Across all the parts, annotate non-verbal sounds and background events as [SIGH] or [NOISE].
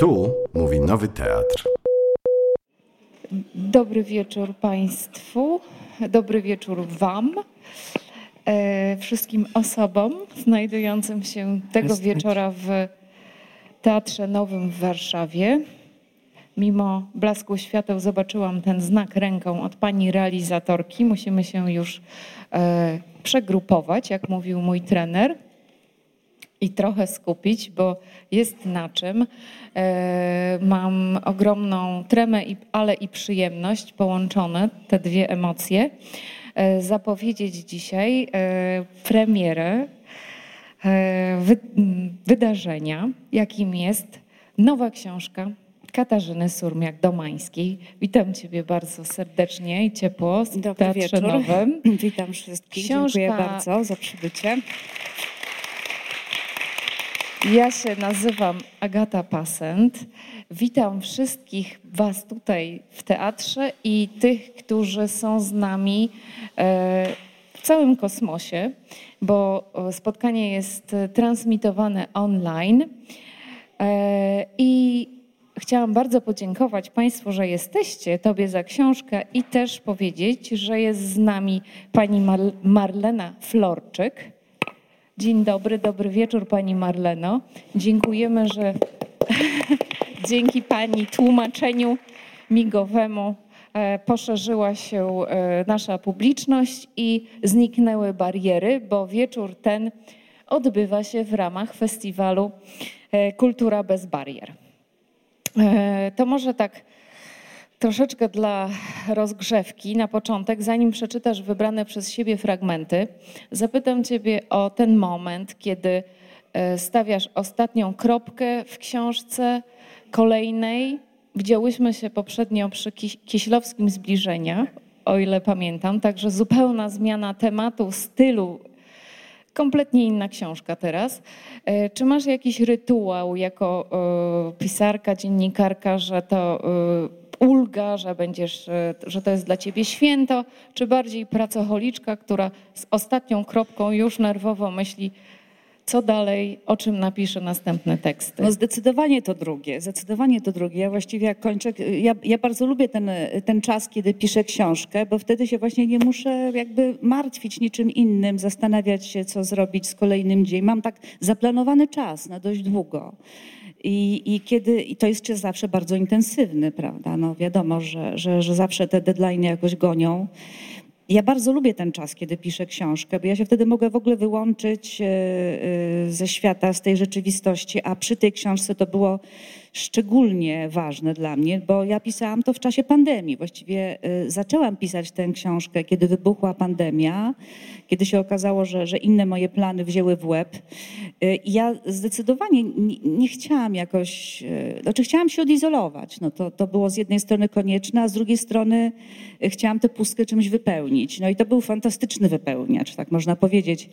Tu mówi Nowy Teatr. Dobry wieczór Państwu, dobry wieczór Wam, e, wszystkim osobom znajdującym się tego wieczora w Teatrze Nowym w Warszawie. Mimo blasku świateł zobaczyłam ten znak ręką od pani realizatorki. Musimy się już e, przegrupować, jak mówił mój trener i trochę skupić, bo jest na czym. E, mam ogromną tremę, ale i przyjemność połączone, te dwie emocje, e, zapowiedzieć dzisiaj e, premierę wydarzenia, jakim jest nowa książka Katarzyny Surmiak-Domańskiej. Witam Ciebie bardzo serdecznie i ciepło w Dobry Teatrze wieczór. Nowym. [LAUGHS] Witam wszystkich. Książka... Dziękuję bardzo za przybycie. Ja się nazywam Agata Pasent. Witam wszystkich Was tutaj w teatrze i tych, którzy są z nami e, w całym kosmosie, bo spotkanie jest transmitowane online. E, I chciałam bardzo podziękować Państwu, że jesteście, Tobie za książkę i też powiedzieć, że jest z nami pani Marlena Florczyk Dzień dobry, dobry wieczór Pani Marleno. Dziękujemy, że [LAUGHS] dzięki Pani tłumaczeniu migowemu e, poszerzyła się e, nasza publiczność i zniknęły bariery, bo wieczór ten odbywa się w ramach festiwalu e, Kultura bez barier. To może tak Troszeczkę dla rozgrzewki na początek, zanim przeczytasz wybrane przez siebie fragmenty, zapytam Ciebie o ten moment, kiedy e, stawiasz ostatnią kropkę w książce kolejnej. Widziałyśmy się poprzednio przy Kieślowskim Zbliżenia, o ile pamiętam, także zupełna zmiana tematu, stylu kompletnie inna książka teraz. E, czy masz jakiś rytuał jako e, pisarka, dziennikarka, że to ulga, że będziesz, e, że to jest dla ciebie święto, czy bardziej pracocholiczka, która z ostatnią kropką już nerwowo myśli, co dalej, o czym napisze następne teksty? No zdecydowanie to drugie, zdecydowanie to drugie. Ja właściwie jak kończę, ja, ja, bardzo lubię ten, ten czas, kiedy piszę książkę, bo wtedy się właśnie nie muszę jakby martwić niczym innym, zastanawiać się, co zrobić z kolejnym dniem. Mam tak zaplanowany czas na dość długo. I, I, kiedy, I to jest czas zawsze bardzo intensywny, prawda? No wiadomo, że, że, że zawsze te deadline jakoś gonią. Ja bardzo lubię ten czas, kiedy piszę książkę, bo ja się wtedy mogę w ogóle wyłączyć e, e, ze świata, z tej rzeczywistości, a przy tej książce to było szczególnie ważne dla mnie, bo ja pisałam to w czasie pandemii. Właściwie y, zaczęłam pisać tę książkę, kiedy wybuchła pandemia, kiedy się okazało, że, że inne moje plany wzięły w łeb. Y, I ja zdecydowanie nie, nie chciałam jakoś, y, znaczy chciałam się odizolować. No to, to było z jednej strony konieczne, a z drugiej strony chciałam tę pustkę czymś wypełnić. No i to był fantastyczny wypełniacz, tak można powiedzieć.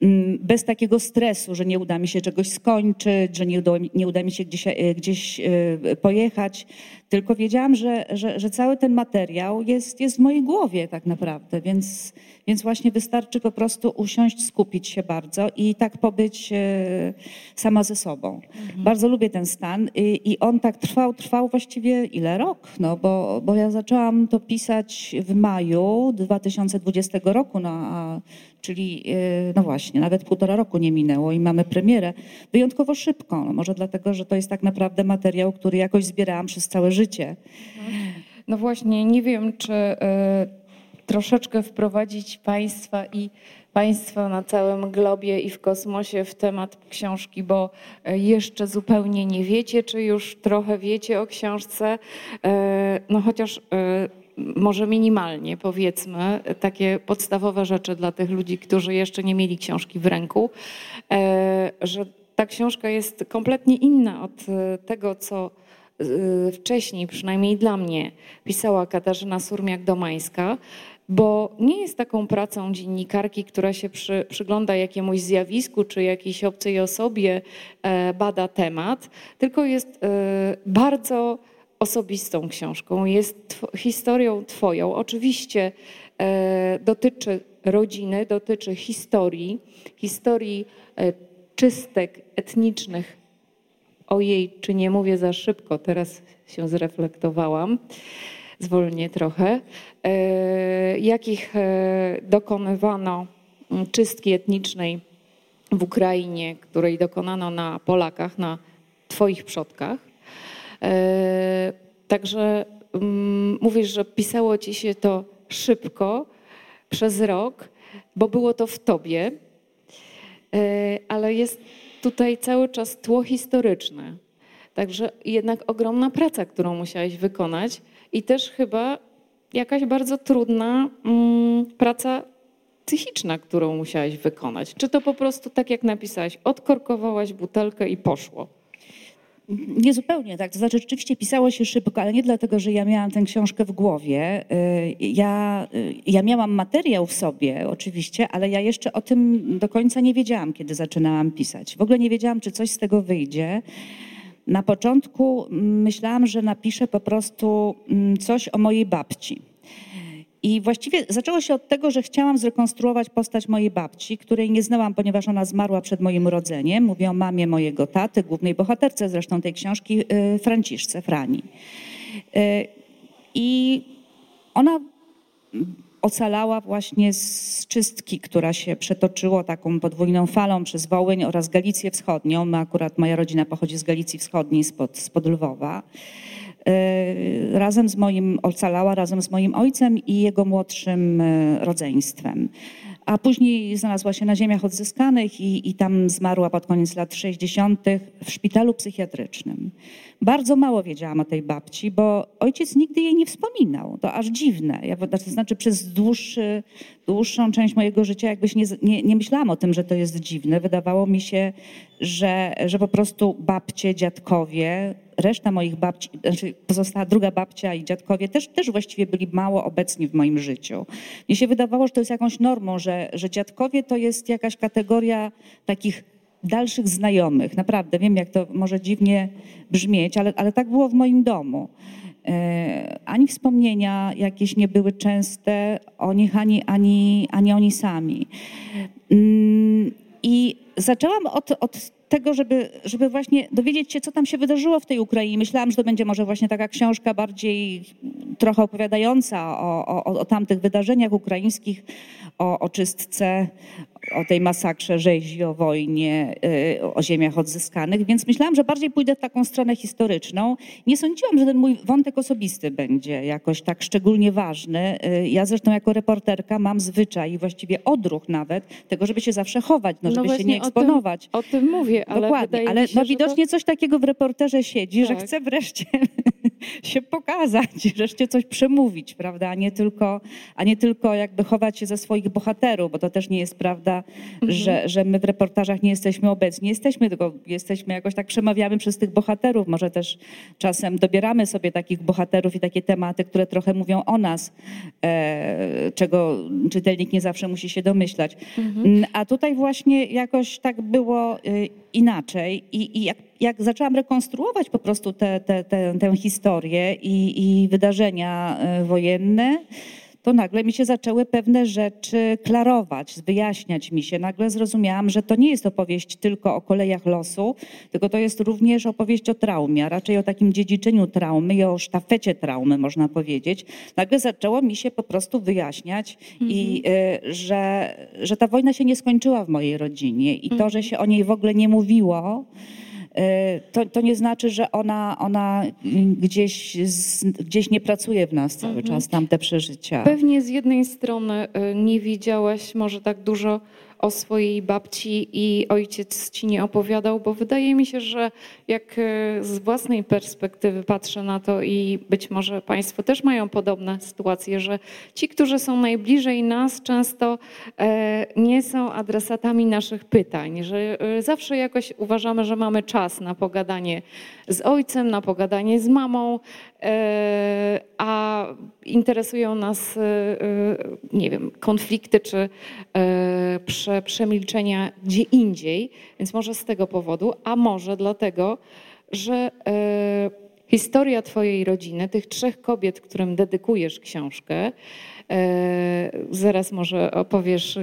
Mm, bez takiego stresu, że nie uda mi się czegoś skończyć, że nie uda, nie uda mi się gdzieś, e, gdzieś e, pojechać, tylko wiedziałam, że, że, że, cały ten materiał jest, jest w mojej głowie tak naprawdę, więc, więc właśnie wystarczy po prostu usiąść, skupić się bardzo i tak pobyć e, sama ze sobą. Mhm. Bardzo lubię ten stan i, i, on tak trwał, trwał właściwie ile? Rok, no bo, bo ja zaczęłam to pisać w maju 2020 roku, no a czyli y, no właśnie, nawet półtora roku nie minęło i mamy premierę wyjątkowo szybko. No może dlatego, że to jest tak naprawdę materiał, który jakoś zbierałam przez całe życie. No właśnie, nie wiem, czy y, troszeczkę wprowadzić Państwa i Państwa na całym globie i w kosmosie w temat książki, bo y, jeszcze zupełnie nie wiecie, czy już trochę wiecie o książce. No chociaż może minimalnie powiedzmy, takie podstawowe rzeczy dla tych ludzi, którzy jeszcze nie mieli książki w ręku, że ta książka jest kompletnie inna od tego, co wcześniej, przynajmniej dla mnie, pisała Katarzyna Surmiak-Domańska, bo nie jest taką pracą dziennikarki, która się przy, przygląda jakiemuś zjawisku czy jakiejś obcej osobie, bada temat, tylko jest bardzo osobistą książką, jest historią Twoją. Oczywiście e, dotyczy rodziny, dotyczy historii, historii e, czystek etnicznych ojej, czy nie mówię za szybko, teraz się zreflektowałam, zwolnię trochę, e, jakich e, dokonywano czystki etnicznej w Ukrainie, której dokonano na Polakach, na Twoich przodkach. E, także mm, mówisz, że pisało Ci się to szybko, przez rok, bo było to w Tobie, ale jest tutaj cały czas tło historyczne. Także jednak ogromna praca, którą musiałeś wykonać i też chyba jakaś bardzo trudna mm, praca psychiczna, którą musiałeś wykonać. Czy to po prostu tak jak napisałaś, odkorkowałaś butelkę i poszło? Niezupełnie tak. To znaczy, rzeczywiście pisało się szybko, ale nie dlatego, że ja miałam tę książkę w głowie. Y, ja, y, ja miałam materiał w sobie, oczywiście, ale ja jeszcze o tym do końca nie wiedziałam, kiedy zaczynałam pisać. W ogóle nie wiedziałam, czy coś z tego wyjdzie. Na początku myślałam, że napiszę po prostu mm, coś o mojej babci. I właściwie zaczęło się od tego, że chciałam zrekonstruować postać mojej babci, której nie znałam, ponieważ ona zmarła przed moim urodzeniem. Mówię o mamie mojego taty, głównej bohaterce zresztą tej książki, y, Franciszce Frani. Y, I ona ocalała właśnie z czystki, która się przetoczyła taką podwójną falą przez Wołyń oraz Galicję Wschodnią. My akurat moja rodzina pochodzi z Galicji Wschodniej, spod, spod Lwowa. E, razem z moim, ocalała razem z moim ojcem i jego młodszym e, rodzeństwem. A później znalazła się na ziemiach odzyskanych i, i tam zmarła pod koniec lat 60. w szpitalu psychiatrycznym. Bardzo mało wiedziałam o tej babci, bo ojciec nigdy jej nie wspominał. To aż dziwne. Ja, to znaczy przez dłuższy, dłuższą część mojego życia jakbyś nie, nie, nie myślałam o tym, że to jest dziwne. Wydawało mi się, że, że po prostu babcie, dziadkowie, reszta moich babci, znaczy pozostała druga babcia i dziadkowie też, też właściwie byli mało obecni w moim życiu. Mnie się wydawało, że to jest jakąś normą, że, że dziadkowie to jest jakaś kategoria takich dalszych znajomych. Naprawdę, wiem jak to może dziwnie brzmieć, ale, ale tak było w moim domu. E, ani wspomnienia jakieś nie były częste o nich, ani, ani, ani oni sami. Mm, I zaczęłam od, od tego, żeby, żeby właśnie dowiedzieć się, co tam się wydarzyło w tej Ukrainie. Myślałam, że to będzie może właśnie taka książka bardziej trochę opowiadająca o, o, o tamtych wydarzeniach ukraińskich, o, o czystce, o tej masakrze rzezi, o wojnie, y, o ziemiach odzyskanych, więc myślałam, że bardziej pójdę w taką stronę historyczną. Nie sądziłam, że ten mój wątek osobisty będzie jakoś tak szczególnie ważny. Y, ja zresztą jako reporterka mam zwyczaj, właściwie odruch nawet, tego, żeby się zawsze chować, no, żeby no się nie eksponować. O tym, o tym mówię, ale Dokładnie, ale się, no, widocznie to... coś takiego w reporterze siedzi, tak. że chcę wreszcie [LAUGHS] się pokazać, wreszcie coś przemówić, prawda, a nie tylko, a nie tylko jakby chować się ze swoich bohaterów, bo to też nie jest prawda mhm. że, że my w reportażach nie jesteśmy obecni. Jesteśmy, tylko jesteśmy jakoś tak przemawiamy przez tych bohaterów. Może też czasem dobieramy sobie takich bohaterów i takie tematy, które trochę mówią o nas, e, czego czytelnik nie zawsze musi się domyślać. Mhm. Mm, a tutaj właśnie jakoś tak było e, inaczej i, i jak, jak zaczęłam rekonstruować po prostu tę te, te, te, tę historię i, i wydarzenia e, wojenne, to nagle mi się zaczęły pewne rzeczy klarować, wyjaśniać mi się. Nagle zrozumiałam, że to nie jest opowieść tylko o kolejach losu, tylko to jest również opowieść o traumie, a raczej o takim dziedziczeniu traumy i o sztafecie traumy, można powiedzieć. Nagle zaczęło mi się po prostu wyjaśniać, mhm. i, y, że, że ta wojna się nie skończyła w mojej rodzinie i to, że się o niej w ogóle nie mówiło, to, to nie znaczy, że ona, ona gdzieś, gdzieś nie pracuje w nas cały mhm. czas, tamte przeżycia. Pewnie z jednej strony e, nie widziałaś może tak dużo o swojej babci i ojciec ci nie opowiadał, bo wydaje mi się, że jak e, z własnej perspektywy patrzę na to i być może Państwo też mają podobne sytuacje, że ci, którzy są najbliżej nas, często e, nie są adresatami naszych pytań, że e, zawsze jakoś uważamy, że mamy czas na pogadanie z ojcem, na pogadanie z mamą, a interesują nas, nie wiem, konflikty czy prze, przemilczenia gdzie indziej, więc może z tego powodu, a może dlatego, że e, historia Twojej rodziny, tych trzech kobiet, którym dedykujesz książkę, e, zaraz może opowiesz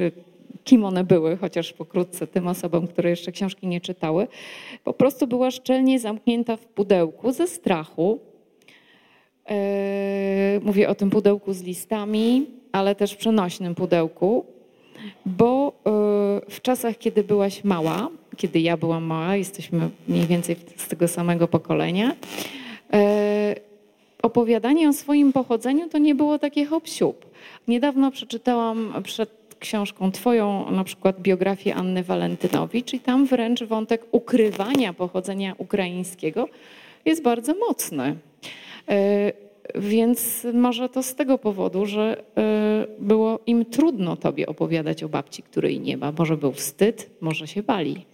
kim one były, chociaż pokrótce tym osobom, które jeszcze książki nie czytały. Po prostu była szczelnie zamknięta w pudełku ze strachu. Mówię o tym pudełku z listami, ale też przenośnym pudełku, bo w czasach, kiedy byłaś mała, kiedy ja byłam mała, jesteśmy mniej więcej z tego samego pokolenia, opowiadanie o swoim pochodzeniu to nie było takie hop -siup. Niedawno przeczytałam przed książką twoją na przykład biografię Anny Walentynowicz i tam wręcz wątek ukrywania pochodzenia ukraińskiego jest bardzo mocny. E, więc może to z tego powodu, że e, było im trudno tobie opowiadać o babci, której nie ma. Może był wstyd, może się bali.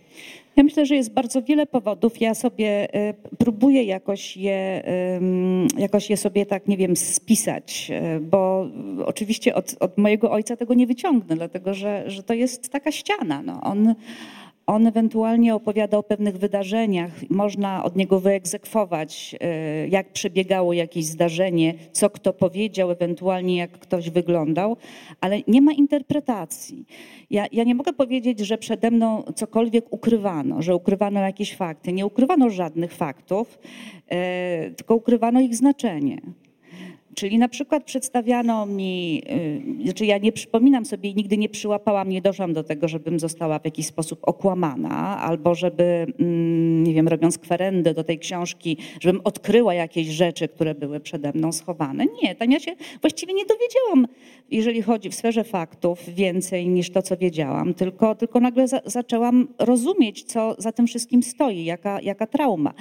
Ja myślę, że jest bardzo wiele powodów. Ja sobie e, próbuję jakoś je, jakoś je sobie tak, nie wiem, spisać, e, bo oczywiście od, od mojego ojca tego nie wyciągnę, dlatego że, że to jest taka ściana. No. On, on ewentualnie opowiada o pewnych wydarzeniach, można od niego wyegzekwować, e, jak przebiegało jakieś zdarzenie, co kto powiedział, ewentualnie jak ktoś wyglądał, ale nie ma interpretacji. Ja, ja nie mogę powiedzieć, że przede mną cokolwiek ukrywano, że ukrywano jakieś fakty. Nie ukrywano żadnych faktów, e, tylko ukrywano ich znaczenie. Czyli na przykład przedstawiano mi, y, znaczy ja nie przypominam sobie, nigdy nie przyłapałam, nie doszłam do tego, żebym została w jakiś sposób okłamana, albo żeby, mm, nie wiem, robiąc kwerendę do tej książki, żebym odkryła jakieś rzeczy, które były przede mną schowane. Nie, tam ja się właściwie nie dowiedziałam, jeżeli chodzi w sferze faktów, więcej niż to, co wiedziałam, tylko, tylko nagle za, zaczęłam rozumieć, co za tym wszystkim stoi, jaka, jaka trauma.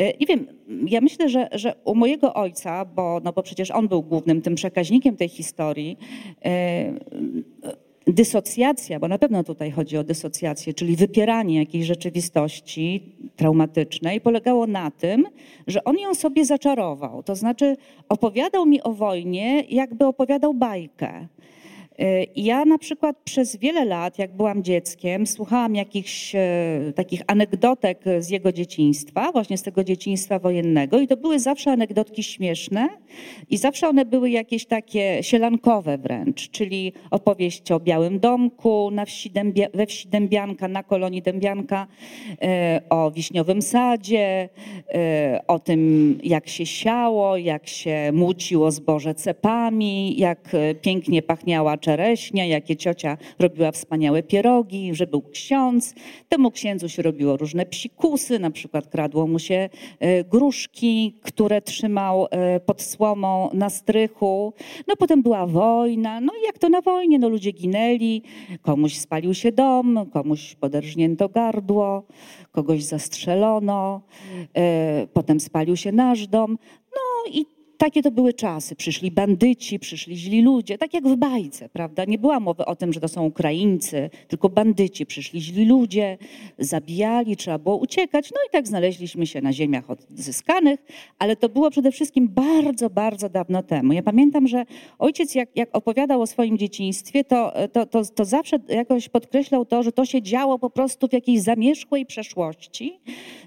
Y, I wiem, ja myślę, że, że u mojego ojca, bo, no bo przecież przecież on był głównym tym przekaźnikiem tej historii, e, dysocjacja, bo na pewno tutaj chodzi o dysocjację, czyli wypieranie jakiejś rzeczywistości traumatycznej, polegało na tym, że on ją sobie zaczarował. To znaczy opowiadał mi o wojnie, jakby opowiadał bajkę. Ja na przykład przez wiele lat, jak byłam dzieckiem, słuchałam jakichś e, takich anegdotek z jego dzieciństwa, właśnie z tego dzieciństwa wojennego i to były zawsze anegdotki śmieszne i zawsze one były jakieś takie sielankowe wręcz, czyli opowieść o Białym Domku na wsi Dębia, we wsi Dębianka, na kolonii Dębianka, e, o Wiśniowym Sadzie, e, o tym jak się siało, jak się muciło zboże cepami, jak pięknie pachniała czereśnia, jakie ciocia robiła wspaniałe pierogi, że był ksiądz. Temu księdzu się robiło różne psikusy, na przykład kradło mu się e, gruszki, które trzymał e, pod słomą na strychu. No potem była wojna, no i jak to na wojnie, no ludzie ginęli, komuś spalił się dom, komuś poderżnięto gardło, kogoś zastrzelono, e, potem spalił się nasz dom. No i takie to były czasy. Przyszli bandyci, przyszli źli ludzie, tak jak w bajce, prawda? Nie była mowy o tym, że to są Ukraińcy, tylko bandyci. Przyszli źli ludzie, zabijali, trzeba było uciekać. No i tak znaleźliśmy się na ziemiach odzyskanych, ale to było przede wszystkim bardzo, bardzo dawno temu. Ja pamiętam, że ojciec jak, jak opowiadał o swoim dzieciństwie, to, to, to, to zawsze jakoś podkreślał to, że to się działo po prostu w jakiejś zamierzchłej przeszłości.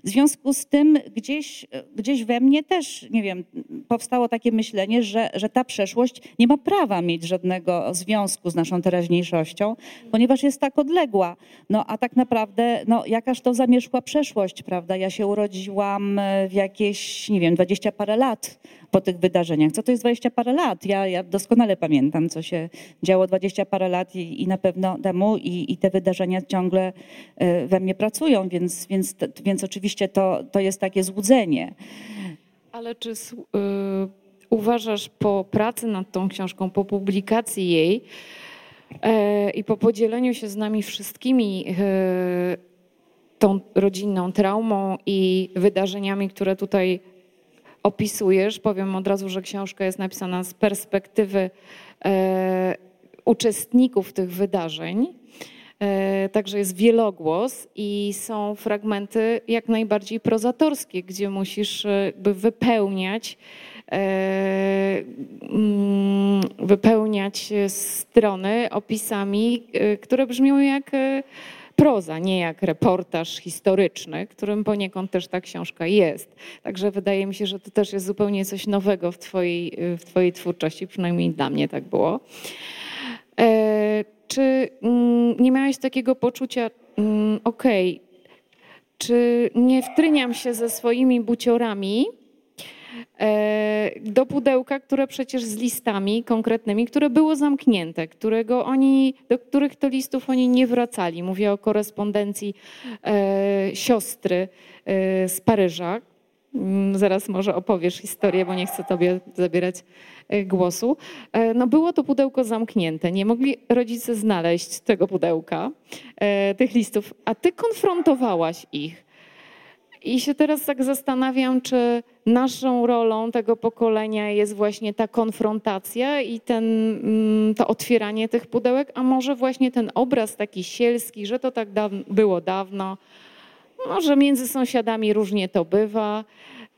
W związku z tym gdzieś, gdzieś we mnie też, nie wiem, powstało powstało takie myślenie, że, że ta przeszłość nie ma prawa mieć żadnego związku z naszą teraźniejszością, ponieważ jest tak odległa. No a tak naprawdę, no jakaż to zamierzchła przeszłość, prawda? Ja się urodziłam e, w jakieś, nie wiem, dwadzieścia parę lat po tych wydarzeniach. Co to jest dwadzieścia parę lat? Ja, ja doskonale pamiętam, co się działo dwadzieścia parę lat i, i na pewno temu i, i te wydarzenia ciągle e, we mnie pracują, więc, więc, więc oczywiście to, to jest takie złudzenie. Ale czy y, uważasz po pracy nad tą książką, po publikacji jej y, i po podzieleniu się z nami wszystkimi y, tą rodzinną traumą i wydarzeniami, które tutaj opisujesz, powiem od razu, że książka jest napisana z perspektywy e, uczestników tych wydarzeń E, także jest wielogłos i są fragmenty jak najbardziej prozatorskie, gdzie musisz e, wypełniać e, wypełniać strony opisami, które brzmią jak proza, nie jak reportaż historyczny, którym poniekąd też ta książka jest. Także wydaje mi się, że to też jest zupełnie coś nowego w twojej, w twojej twórczości, przynajmniej dla mnie tak było. czy mm, nie miałeś takiego poczucia, mm, okej, okay, czy nie wtryniam się ze swoimi buciorami e, do pudełka, które przecież z listami konkretnymi, które było zamknięte, którego oni, do których to listów oni nie wracali. Mówię o korespondencji e, siostry e, z Paryża. Mm, zaraz może opowiesz historię, bo nie chcę tobie zabierać głosu. No było to pudełko zamknięte. Nie mogli rodzice znaleźć tego pudełka, tych listów, a ty konfrontowałaś ich. I się teraz tak zastanawiam, czy naszą rolą tego pokolenia jest właśnie ta konfrontacja i ten, mm, to otwieranie tych pudełek, a może właśnie ten obraz taki sielski, że to tak było dawno, może między sąsiadami różnie to bywa.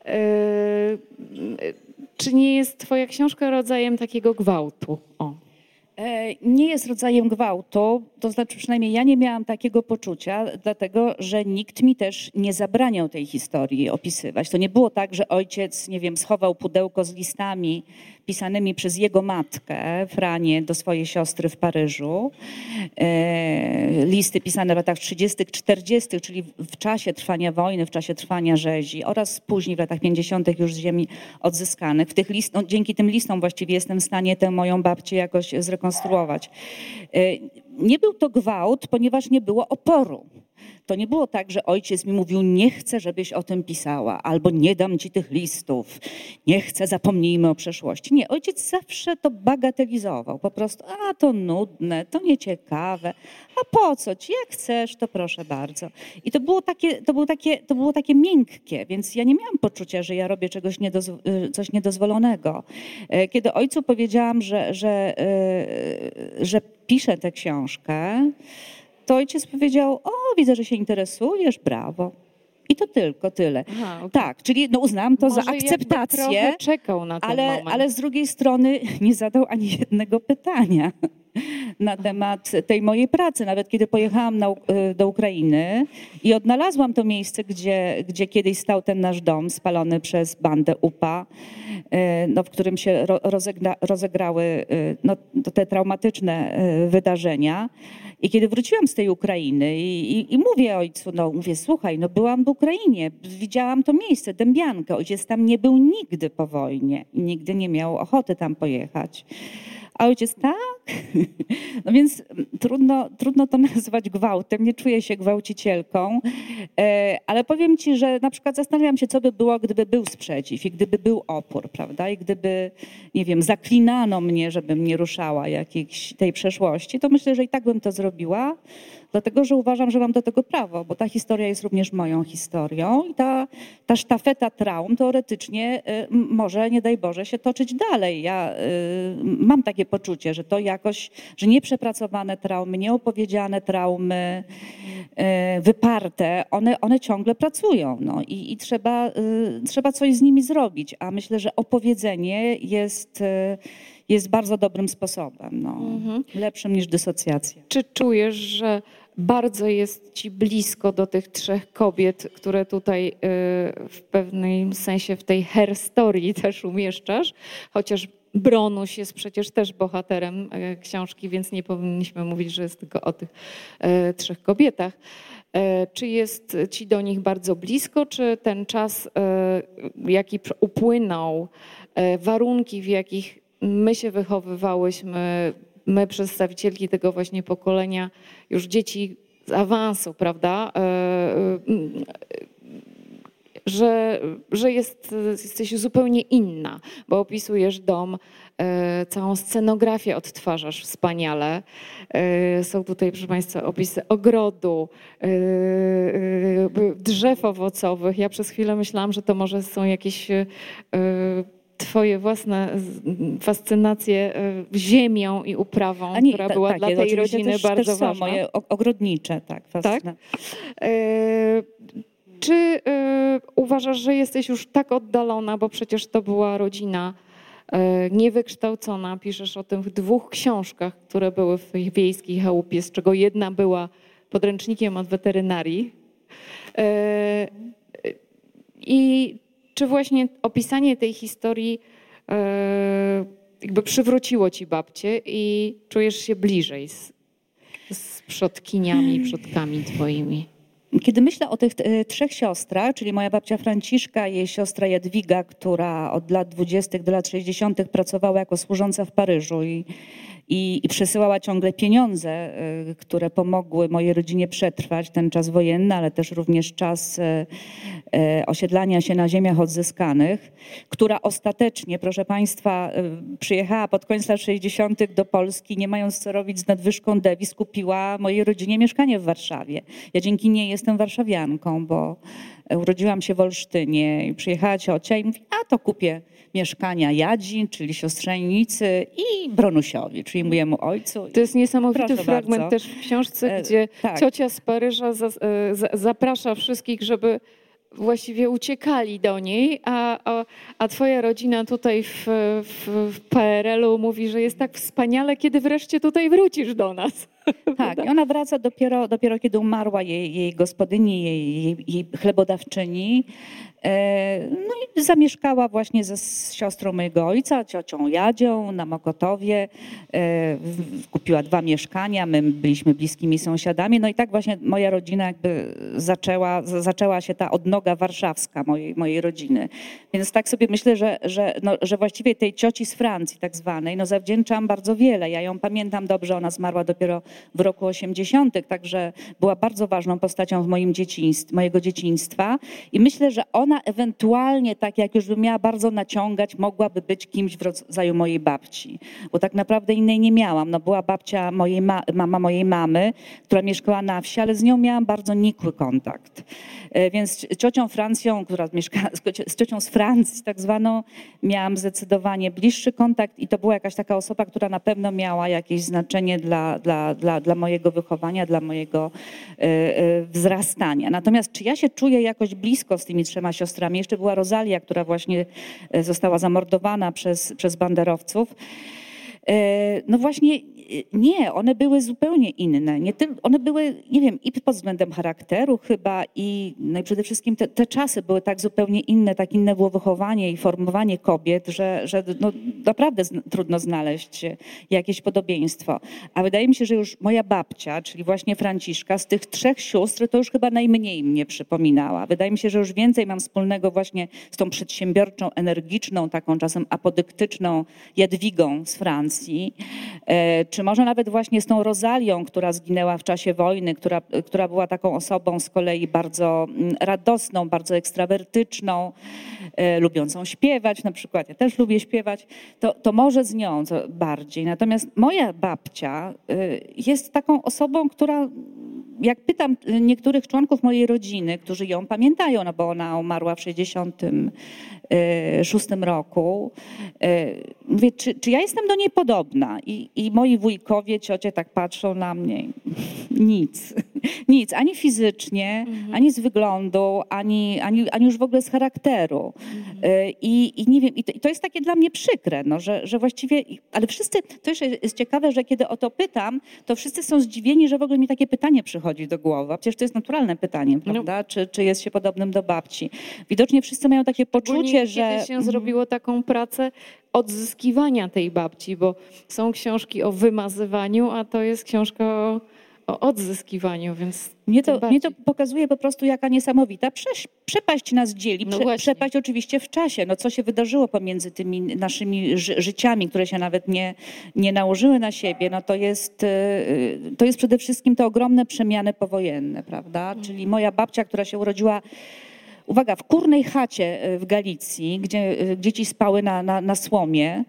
Yy, czy nie jest Twoja książka rodzajem takiego gwałtu? O. E, nie jest rodzajem gwałtu, to znaczy przynajmniej ja nie miałam takiego poczucia, dlatego że nikt mi też nie zabraniał tej historii opisywać. To nie było tak, że ojciec, nie wiem, schował pudełko z listami pisanymi przez jego matkę, Franię, do swojej siostry w Paryżu. E, listy pisane w latach 30., 40., czyli w czasie trwania wojny, w czasie trwania rzezi oraz później w latach 50. już z ziemi odzyskanych. W tych list, no, dzięki tym listom właściwie jestem w stanie tę moją babcię jakoś zrekonstruować. E, nie był to gwałt, ponieważ nie było oporu. To nie było tak, że ojciec mi mówił, nie chcę, żebyś o tym pisała, albo nie dam ci tych listów, nie chcę, zapomnijmy o przeszłości. Nie, ojciec zawsze to bagatelizował. Po prostu, a to nudne, to nieciekawe, a po co ci, jak chcesz, to proszę bardzo. I to było takie, to było takie, to było takie miękkie, więc ja nie miałam poczucia, że ja robię czegoś niedozw y, coś niedozwolonego. E, kiedy ojcu powiedziałam, że, że, y, że piszę tę książkę, to ojciec powiedział, o widzę, że się interesujesz, brawo. I to tylko tyle. Aha, okay. Tak, czyli no uznałam to Może za akceptację. czekał na ten ale, moment. ale z drugiej strony [LAUGHS] nie zadał ani jednego pytania na temat tej mojej pracy. Nawet kiedy pojechałam na, y, do Ukrainy i odnalazłam to miejsce, gdzie, gdzie kiedyś stał ten nasz dom spalony przez bandę UPA, y, no, w którym się rozegra, rozegrały y, no, te traumatyczne wydarzenia. I kiedy wróciłam z tej Ukrainy i, i, i, mówię ojcu, no mówię, słuchaj, no byłam w Ukrainie, widziałam to miejsce, Dębiankę. Ojciec tam nie był nigdy po wojnie i nigdy nie miał ochoty tam pojechać. A ojciec, tak? [LAUGHS] No więc mm, trudno, trudno to [LAUGHS] nazwać gwałtem, nie czuję się gwałcicielką, e, ale powiem ci, że na przykład zastanawiam się, co by było, gdyby był sprzeciw i gdyby był opór, prawda? I gdyby, nie wiem, zaklinano mnie, żebym nie ruszała jakiejś tej przeszłości, to myślę, że i tak bym to zrobiła dlatego że uważam, że mam do tego prawo, bo ta historia jest również moją historią i ta, ta sztafeta traum teoretycznie y, może, nie daj Boże, się toczyć dalej. Ja y, mam takie poczucie, że to jakoś, że nieprzepracowane traumy, nieopowiedziane traumy, y, wyparte, one, one ciągle pracują no, i, i trzeba, trzeba coś z nimi zrobić, a myślę, że opowiedzenie jest jest bardzo dobrym sposobem, no, mhm. lepszym niż dysocjacja. Czy czujesz, że bardzo jest ci blisko do tych trzech kobiet, które tutaj y, w pewnym sensie w tej her story też umieszczasz, chociaż Bronuś jest przecież też bohaterem y, książki, więc nie powinniśmy mówić, że jest tylko o tych y, trzech kobietach. Czy jest ci do nich bardzo blisko, czy ten czas, jaki upłynął, warunki, w jakich my się wychowywałyśmy, my przedstawicielki tego właśnie pokolenia, już dzieci z awansu, prawda? E, e, że, że jest, jesteś zupełnie inna, bo opisujesz dom, e, całą scenografię odtwarzasz wspaniale. Są tutaj, proszę Państwa, opisy ogrodu, drzew owocowych. Ja przez chwilę myślałam, że to może są jakieś Twoje własne fascynacje e, ziemią i uprawą, nie, która była tak, dla tej rodziny też, bardzo też ważna. moje ogrodnicze, tak. tak? E, czy e, uważasz, że jesteś już tak oddalona, bo przecież to była rodzina niewykształcona. Piszesz o tym w dwóch książkach, które były w tej wiejskiej chałupie, z czego jedna była podręcznikiem od weterynarii. I czy właśnie opisanie tej historii e, jakby przywróciło ci babcię i czujesz się bliżej z z przodkiniami, przodkami twoimi? Kiedy myślę o tych e, trzech siostrach, czyli moja babcia Franciszka, jej siostra Jadwiga, która od lat 20. do lat 60. pracowała jako służąca w Paryżu i i, i przesyłała ciągle pieniądze, y, które pomogły mojej rodzinie przetrwać ten czas wojenny, ale też również czas y, y, osiedlania się na ziemiach odzyskanych, która ostatecznie, proszę Państwa, przyjechała pod koniec lat 60. do Polski, nie mając co robić z nadwyżką dewiz, kupiła mojej rodzinie mieszkanie w Warszawie. Ja dzięki niej jestem warszawianką, bo urodziłam się w Olsztynie i przyjechała ciocia i mówi, a to kupię mieszkania Jadzi, czyli siostrzenicy i Bronusiowi, czyli mojemu ojcu. To jest niesamowity Proszę fragment bardzo. też w książce, e, gdzie tak. ciocia z Paryża za, e, za, zaprasza wszystkich, żeby właściwie uciekali do niej, a, a, a twoja rodzina tutaj w, w, w PRL-u mówi, że jest tak wspaniale, kiedy wreszcie tutaj wrócisz do nas. [LAUGHS] Tak, i ona wraca dopiero, dopiero kiedy umarła jej, jej gospodyni, jej, jej, jej chlebodawczyni. E, no i zamieszkała właśnie ze siostrą mojego ojca, ciocią Jadzią na Mokotowie. E, kupiła dwa mieszkania, my byliśmy bliskimi sąsiadami. No i tak właśnie moja rodzina jakby zaczęła, zaczęła się ta odnoga warszawska mojej, mojej rodziny. Więc tak sobie myślę, że, że, no, że właściwie tej cioci z Francji tak zwanej, no zawdzięczam bardzo wiele. Ja ją pamiętam dobrze, ona zmarła dopiero w roku 80., także była bardzo ważną postacią w moim dzieciństw, mojego dzieciństwa. I myślę, że ona ona ewentualnie, tak jak już by miała bardzo naciągać, mogłaby być kimś w rodzaju mojej babci. Bo tak naprawdę innej nie miałam. No była babcia mojej ma mama mojej mamy, która mieszkała na wsi, ale z nią miałam bardzo nikły kontakt. E, więc ciocią Francją, która mieszkała, z ciocią z Francji tak zwaną, miałam zdecydowanie bliższy kontakt i to była jakaś taka osoba, która na pewno miała jakieś znaczenie dla, dla, dla, dla mojego wychowania, dla mojego e, e, wzrastania. Natomiast czy ja się czuję jakoś blisko z tymi trzema siostrami? Jeszcze była Rosalia, która właśnie została zamordowana przez, przez banderowców. No właśnie nie, one były zupełnie inne. Nie ty, one były, nie wiem, i pod względem charakteru chyba i, no i przede wszystkim te, te, czasy były tak zupełnie inne, tak inne było wychowanie i formowanie kobiet, że, że no, naprawdę z, trudno znaleźć jakieś podobieństwo. A wydaje mi się, że już moja babcia, czyli właśnie Franciszka, z tych trzech sióstr to już chyba najmniej mnie przypominała. Wydaje mi się, że już więcej mam wspólnego właśnie z tą przedsiębiorczą, energiczną, taką czasem apodyktyczną Jadwigą z Francji, e, czy może nawet właśnie z tą Rozalią, która zginęła w czasie wojny, która, która była taką osobą z kolei bardzo mm, radosną, bardzo ekstrawertyczną, e, lubiącą śpiewać na przykład. Ja też lubię śpiewać. To, to może z nią bardziej. Natomiast moja babcia e, jest taką osobą, która jak pytam niektórych członków mojej rodziny, którzy ją pamiętają, no bo ona umarła w 66 roku, e, mówię, czy, czy ja jestem do niej podobna? I, I moi wujkowie, ciocie tak patrzą na mnie. [LAUGHS] Nic. [LAUGHS] Nic. Ani fizycznie, mhm. ani z wyglądu, ani, ani, ani już w ogóle z charakteru. Mhm. I, I nie wiem, i to, i to, jest takie dla mnie przykre, no, że, że właściwie, ale wszyscy, to jeszcze jest ciekawe, że kiedy o to pytam, to wszyscy są zdziwieni, że w ogóle mi takie pytanie przychodzi do głowy. Przecież to jest naturalne pytanie, no. prawda? No. Czy, czy jest się podobnym do babci? Widocznie wszyscy mają takie poczucie, że... Kiedy się zrobiło taką pracę odzyskiwania tej babci, bo są książki o wymazywaniu, a to jest książka o o odzyskiwaniu, więc mnie to, mnie to pokazuje po prostu, jaka niesamowita przepaść nas dzieli. No Prze, przepaść oczywiście w czasie. No, co się wydarzyło pomiędzy tymi naszymi ży życiami, które się nawet nie, nie nałożyły na siebie, no to jest, y, to jest przede wszystkim te ogromne przemiany powojenne, prawda? Mhm. Czyli moja babcia, która się urodziła uwaga, w kurnej chacie e, w Galicji, gdzie e, dzieci spały na, na, na słomie,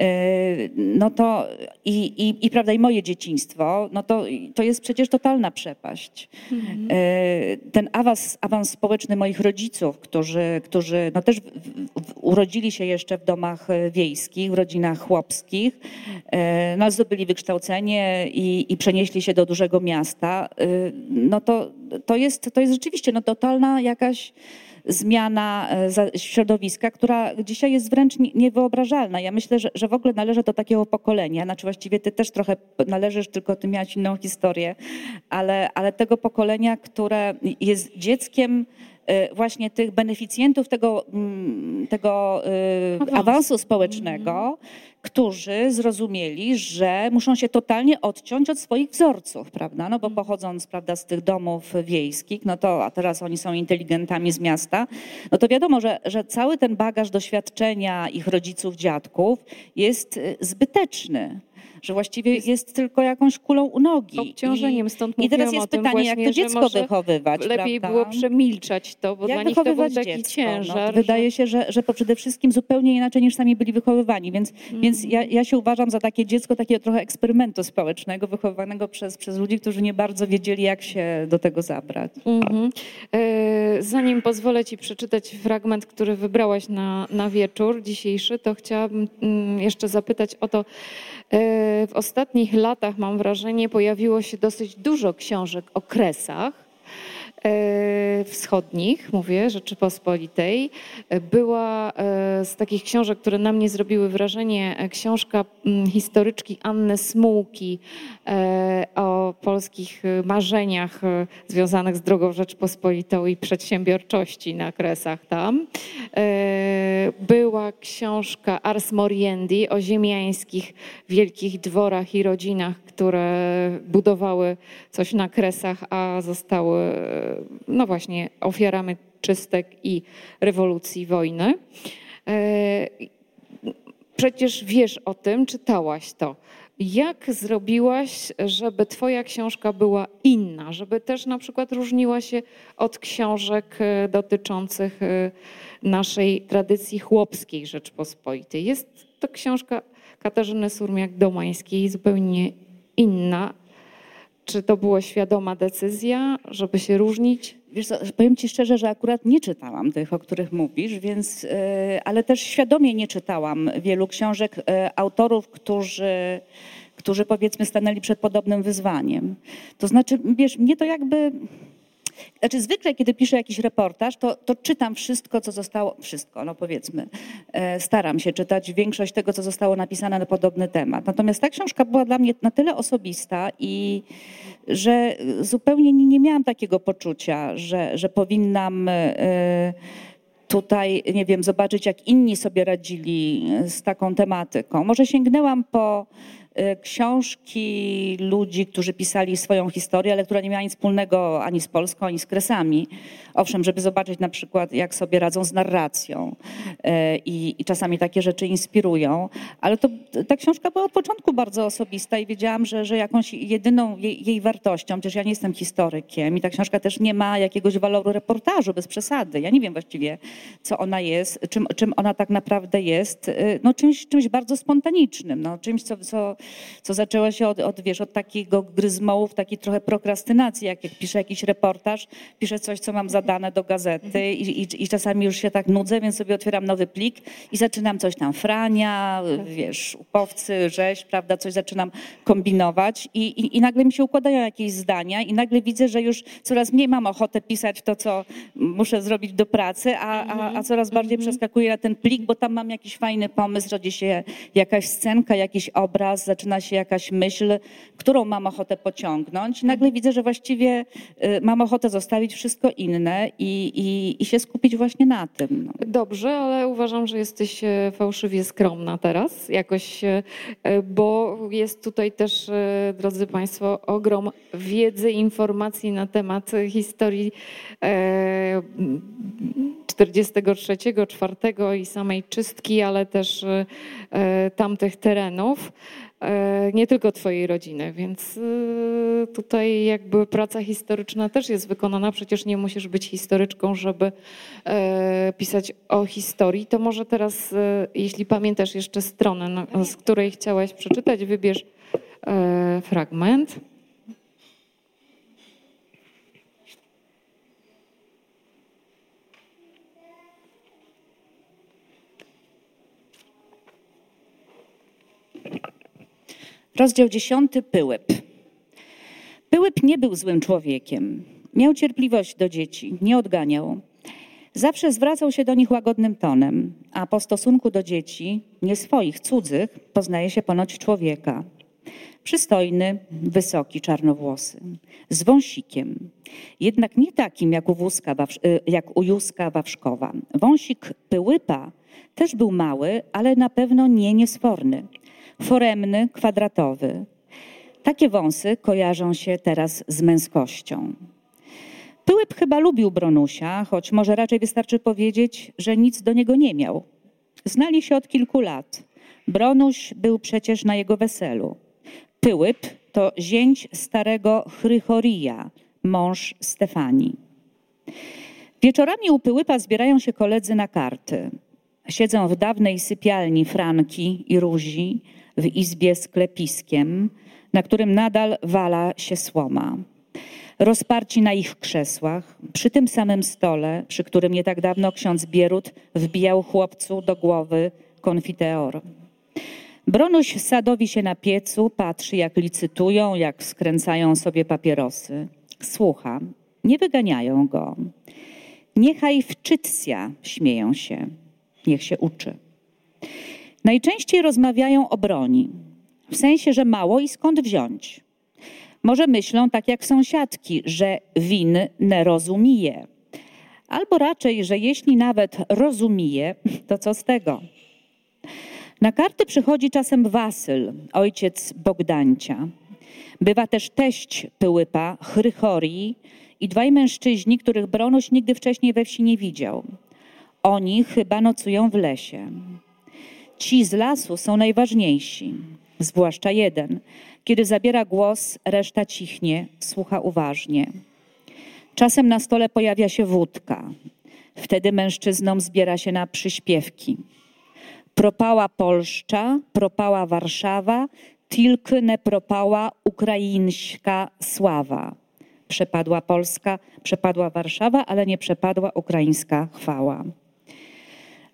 e, no to i, i, i, prawda, i moje dzieciństwo, no to, to jest przecież totalna przepaść. Mhm. Ten awans, awans społeczny moich rodziców, którzy, którzy no też w, w, urodzili się jeszcze w domach wiejskich, w rodzinach chłopskich, no zdobyli wykształcenie i, i przenieśli się do dużego miasta, no to, to, jest, to jest rzeczywiście no, totalna jakaś zmiana e, środowiska, która dzisiaj jest wręcz niewyobrażalna. Ja myślę, że, że w ogóle należę do takiego pokolenia, znaczy właściwie ty też trochę należysz, tylko ty miałaś inną historię, ale, ale tego pokolenia, które jest dzieckiem właśnie tych beneficjentów tego, mm, tego e, awansu społecznego, którzy zrozumieli, że muszą się totalnie odciąć od swoich wzorców, prawda? No bo mhm. pochodząc, prawda, z tych domów wiejskich, no to, a teraz oni są inteligentami z miasta, no to wiadomo, że, że cały ten bagaż doświadczenia ich rodziców, dziadków jest y, zbyteczny że właściwie jest, jest tylko jakąś kulą u nogi. Obciążeniem, stąd I, teraz jest pytanie, właśnie, jak to dziecko wychowywać. Lepiej prawda? było przemilczać to, bo jak dla nich to był taki dziecko? No, ciężar. No, wydaje się, że, że to przede wszystkim zupełnie inaczej niż sami byli wychowywani, więc, mm. więc ja, ja się uważam za takie dziecko takiego trochę eksperymentu społecznego, wychowywanego przez, przez ludzi, którzy nie bardzo wiedzieli, jak się do tego zabrać. Mm -hmm. zanim pozwolę Ci przeczytać fragment, który wybrałaś na, na wieczór dzisiejszy, to chciałabym mm, jeszcze zapytać o to, w ostatnich latach, mam wrażenie, pojawiło się dosyć dużo książek o kresach. E, wschodnich, mówię, Rzeczypospolitej. E, była e, z takich książek, które na mnie zrobiły wrażenie, książka mm, historyczki Anny Smułki o polskich marzeniach związanych z drogą Rzeczypospolitą i przedsiębiorczości na kresach tam. Była książka Ars Moriendi o ziemiańskich wielkich dworach i rodzinach, które budowały coś na kresach, a zostały no właśnie, ofiarami czystek i rewolucji wojny. E, przecież wiesz o tym, czytałaś to. Jak zrobiłaś, żeby Twoja książka była inna, żeby też na przykład różniła się od książek e, dotyczących e, naszej tradycji chłopskiej Rzeczpospolitej? Jest to książka Katarzyny Surmiak-Domańskiej, zupełnie inna, czy to była świadoma decyzja, żeby się różnić? Wiesz co, powiem Ci szczerze, że akurat nie czytałam tych, o których mówisz, więc, e, ale też świadomie nie czytałam wielu książek e, autorów, którzy, którzy powiedzmy stanęli przed podobnym wyzwaniem. To znaczy, wiesz, mnie to jakby znaczy zwykle, kiedy piszę jakiś reportaż, to, to czytam wszystko, co zostało, wszystko, no powiedzmy, e, staram się czytać większość tego, co zostało napisane na podobny temat. Natomiast ta książka była dla mnie na tyle osobista i że zupełnie nie, miałam takiego poczucia, że, że powinnam e, tutaj, nie wiem, zobaczyć, jak inni sobie radzili z taką tematyką. Może sięgnęłam po książki ludzi, którzy pisali swoją historię, ale która nie miała nic wspólnego ani z Polską, ani z kresami. Owszem, żeby zobaczyć na przykład, jak sobie radzą z narracją y, i, i czasami takie rzeczy inspirują, ale to, ta książka była od początku bardzo osobista i wiedziałam, że, że jakąś jedyną jej, jej wartością, przecież ja nie jestem historykiem i ta książka też nie ma jakiegoś waloru reportażu, bez przesady. Ja nie wiem właściwie, co ona jest, czym, czym ona tak naprawdę jest. Y, no czymś, czymś bardzo spontanicznym, no, czymś, co, co co zaczęło się od, od, wiesz, od takiego gryzmołów, takiej trochę prokrastynacji, jak, jak piszę jakiś reportaż, piszę coś, co mam zadane do gazety i, i, i, czasami już się tak nudzę, więc sobie otwieram nowy plik i zaczynam coś tam frania, wiesz, upowcy, rzeź, prawda, coś zaczynam kombinować i, i, i nagle mi się układają jakieś zdania i nagle widzę, że już coraz mniej mam ochotę pisać to, co muszę zrobić do pracy, a, a, a coraz bardziej mhm. przeskakuję na ten plik, bo tam mam jakiś fajny pomysł, rodzi się jakaś scenka, jakiś obraz, zaczyna się jakaś myśl, którą mam ochotę pociągnąć. Nagle widzę, że właściwie y, mam ochotę zostawić wszystko inne i, i, i się skupić właśnie na tym. No. Dobrze, ale uważam, że jesteś e, fałszywie skromna teraz jakoś, e, bo jest tutaj też, e, drodzy Państwo, ogrom wiedzy, informacji na temat historii 43, 4 i samej czystki, ale też tamtych terenów. E, nie tylko twojej rodziny, więc e, tutaj jakby praca historyczna też jest wykonana. Przecież nie musisz być historyczką, żeby e, pisać o historii. To może teraz, jeśli pamiętasz jeszcze stronę, z której chciałaś przeczytać, wybierz fragment. Rozdział dziesiąty Pyłyp. Pyłyp nie był złym człowiekiem. Miał cierpliwość do dzieci, nie odganiał. Zawsze zwracał się do nich łagodnym tonem, a po stosunku do dzieci, nie swoich, cudzych, poznaje się ponoć człowieka. Przystojny, wysoki, czarnowłosy, z wąsikiem. Jednak nie takim jak u, wózka, y, jak u Józka Wawrzkowa. Wąsik Pyłypa też był mały, ale na pewno nie niesforny. Foremny, kwadratowy. Takie wąsy kojarzą się teraz z męskością. Pyłyp chyba lubił Bronusia, choć może raczej wystarczy powiedzieć, że nic do niego nie miał. Znali się od kilku lat. Bronuś był przecież na jego weselu. Pyłyp to zięć starego Chrychorija, mąż Stefanii. Wieczorami u Pyłypa zbierają się koledzy na karty. Siedzą w dawnej sypialni Franki i Ruzi w izbie z klepiskiem, na którym nadal wala się słoma. Rozparci na ich krzesłach, przy tym samym stole, przy którym nie tak dawno ksiądz Bierut wbijał chłopcu do głowy konfiteor. Bronuś sadowi się na piecu, patrzy jak licytują, jak skręcają sobie papierosy. Słucha, nie wyganiają go. Niechaj wczytsja, śmieją się. Niech się uczy. Najczęściej rozmawiają o broni, w sensie, że mało i skąd wziąć. Może myślą tak jak sąsiadki, że win nie rozumie. Albo raczej, że jeśli nawet rozumie, to co z tego? Na karty przychodzi czasem Wasyl, ojciec Bogdancia. Bywa też teść Pyłypa, Chrychorii i dwaj mężczyźni, których Bronuś nigdy wcześniej we wsi nie widział. Oni chyba nocują w lesie. Ci z lasu są najważniejsi, zwłaszcza jeden. Kiedy zabiera głos, reszta cichnie, słucha uważnie. Czasem na stole pojawia się wódka. Wtedy mężczyznom zbiera się na przyśpiewki. Propała Polszcza, propała Warszawa, tylko nie propała ukraińska sława. Przepadła Polska, przepadła Warszawa, ale nie przepadła ukraińska chwała.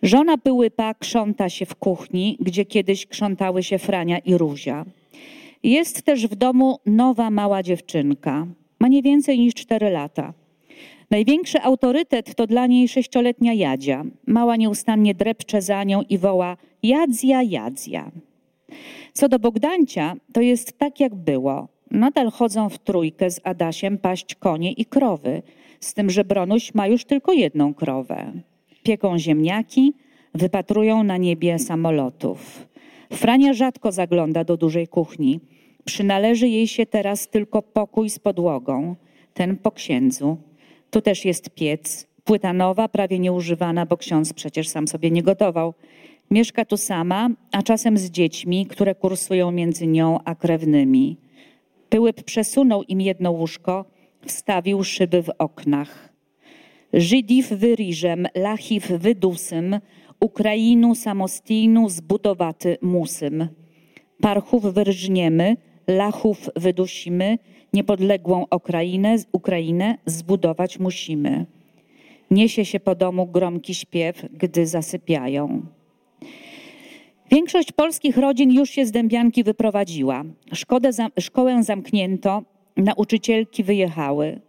Żona Pyłypa krząta się w kuchni, gdzie kiedyś krzątały się Frania i Ruzia. Jest też w domu nowa mała dziewczynka. Ma nie więcej niż cztery lata. Największy autorytet to dla niej sześcioletnia Jadzia. Mała nieustannie drepcze za nią i woła Jadzia, Jadzia. Co do Bogdancia, to jest tak jak było. Nadal chodzą w trójkę z Adasiem paść konie i krowy, z tym, że Bronuś ma już tylko jedną krowę. Pieką ziemniaki, wypatrują na niebie samolotów. Frania rzadko zagląda do dużej kuchni. Przynależy jej się teraz tylko pokój z podłogą, ten po księdzu. Tu też jest piec, płyta nowa, prawie nieużywana, bo ksiądz przecież sam sobie nie gotował. Mieszka tu sama, a czasem z dziećmi, które kursują między nią a krewnymi. Pyłyp przesunął im jedno łóżko, wstawił szyby w oknach. Żydów wyriżem, Lachif wydusym, Ukrainu samostijnu zbudowaty musym. Parchów wyrżniemy, Lachów wydusimy, niepodległą Ukrainę, Ukrainę zbudować musimy. Niesie się po domu gromki śpiew, gdy zasypiają. Większość polskich rodzin już się z Dębianki wyprowadziła. Szkodę, szkołę zamknięto, nauczycielki wyjechały.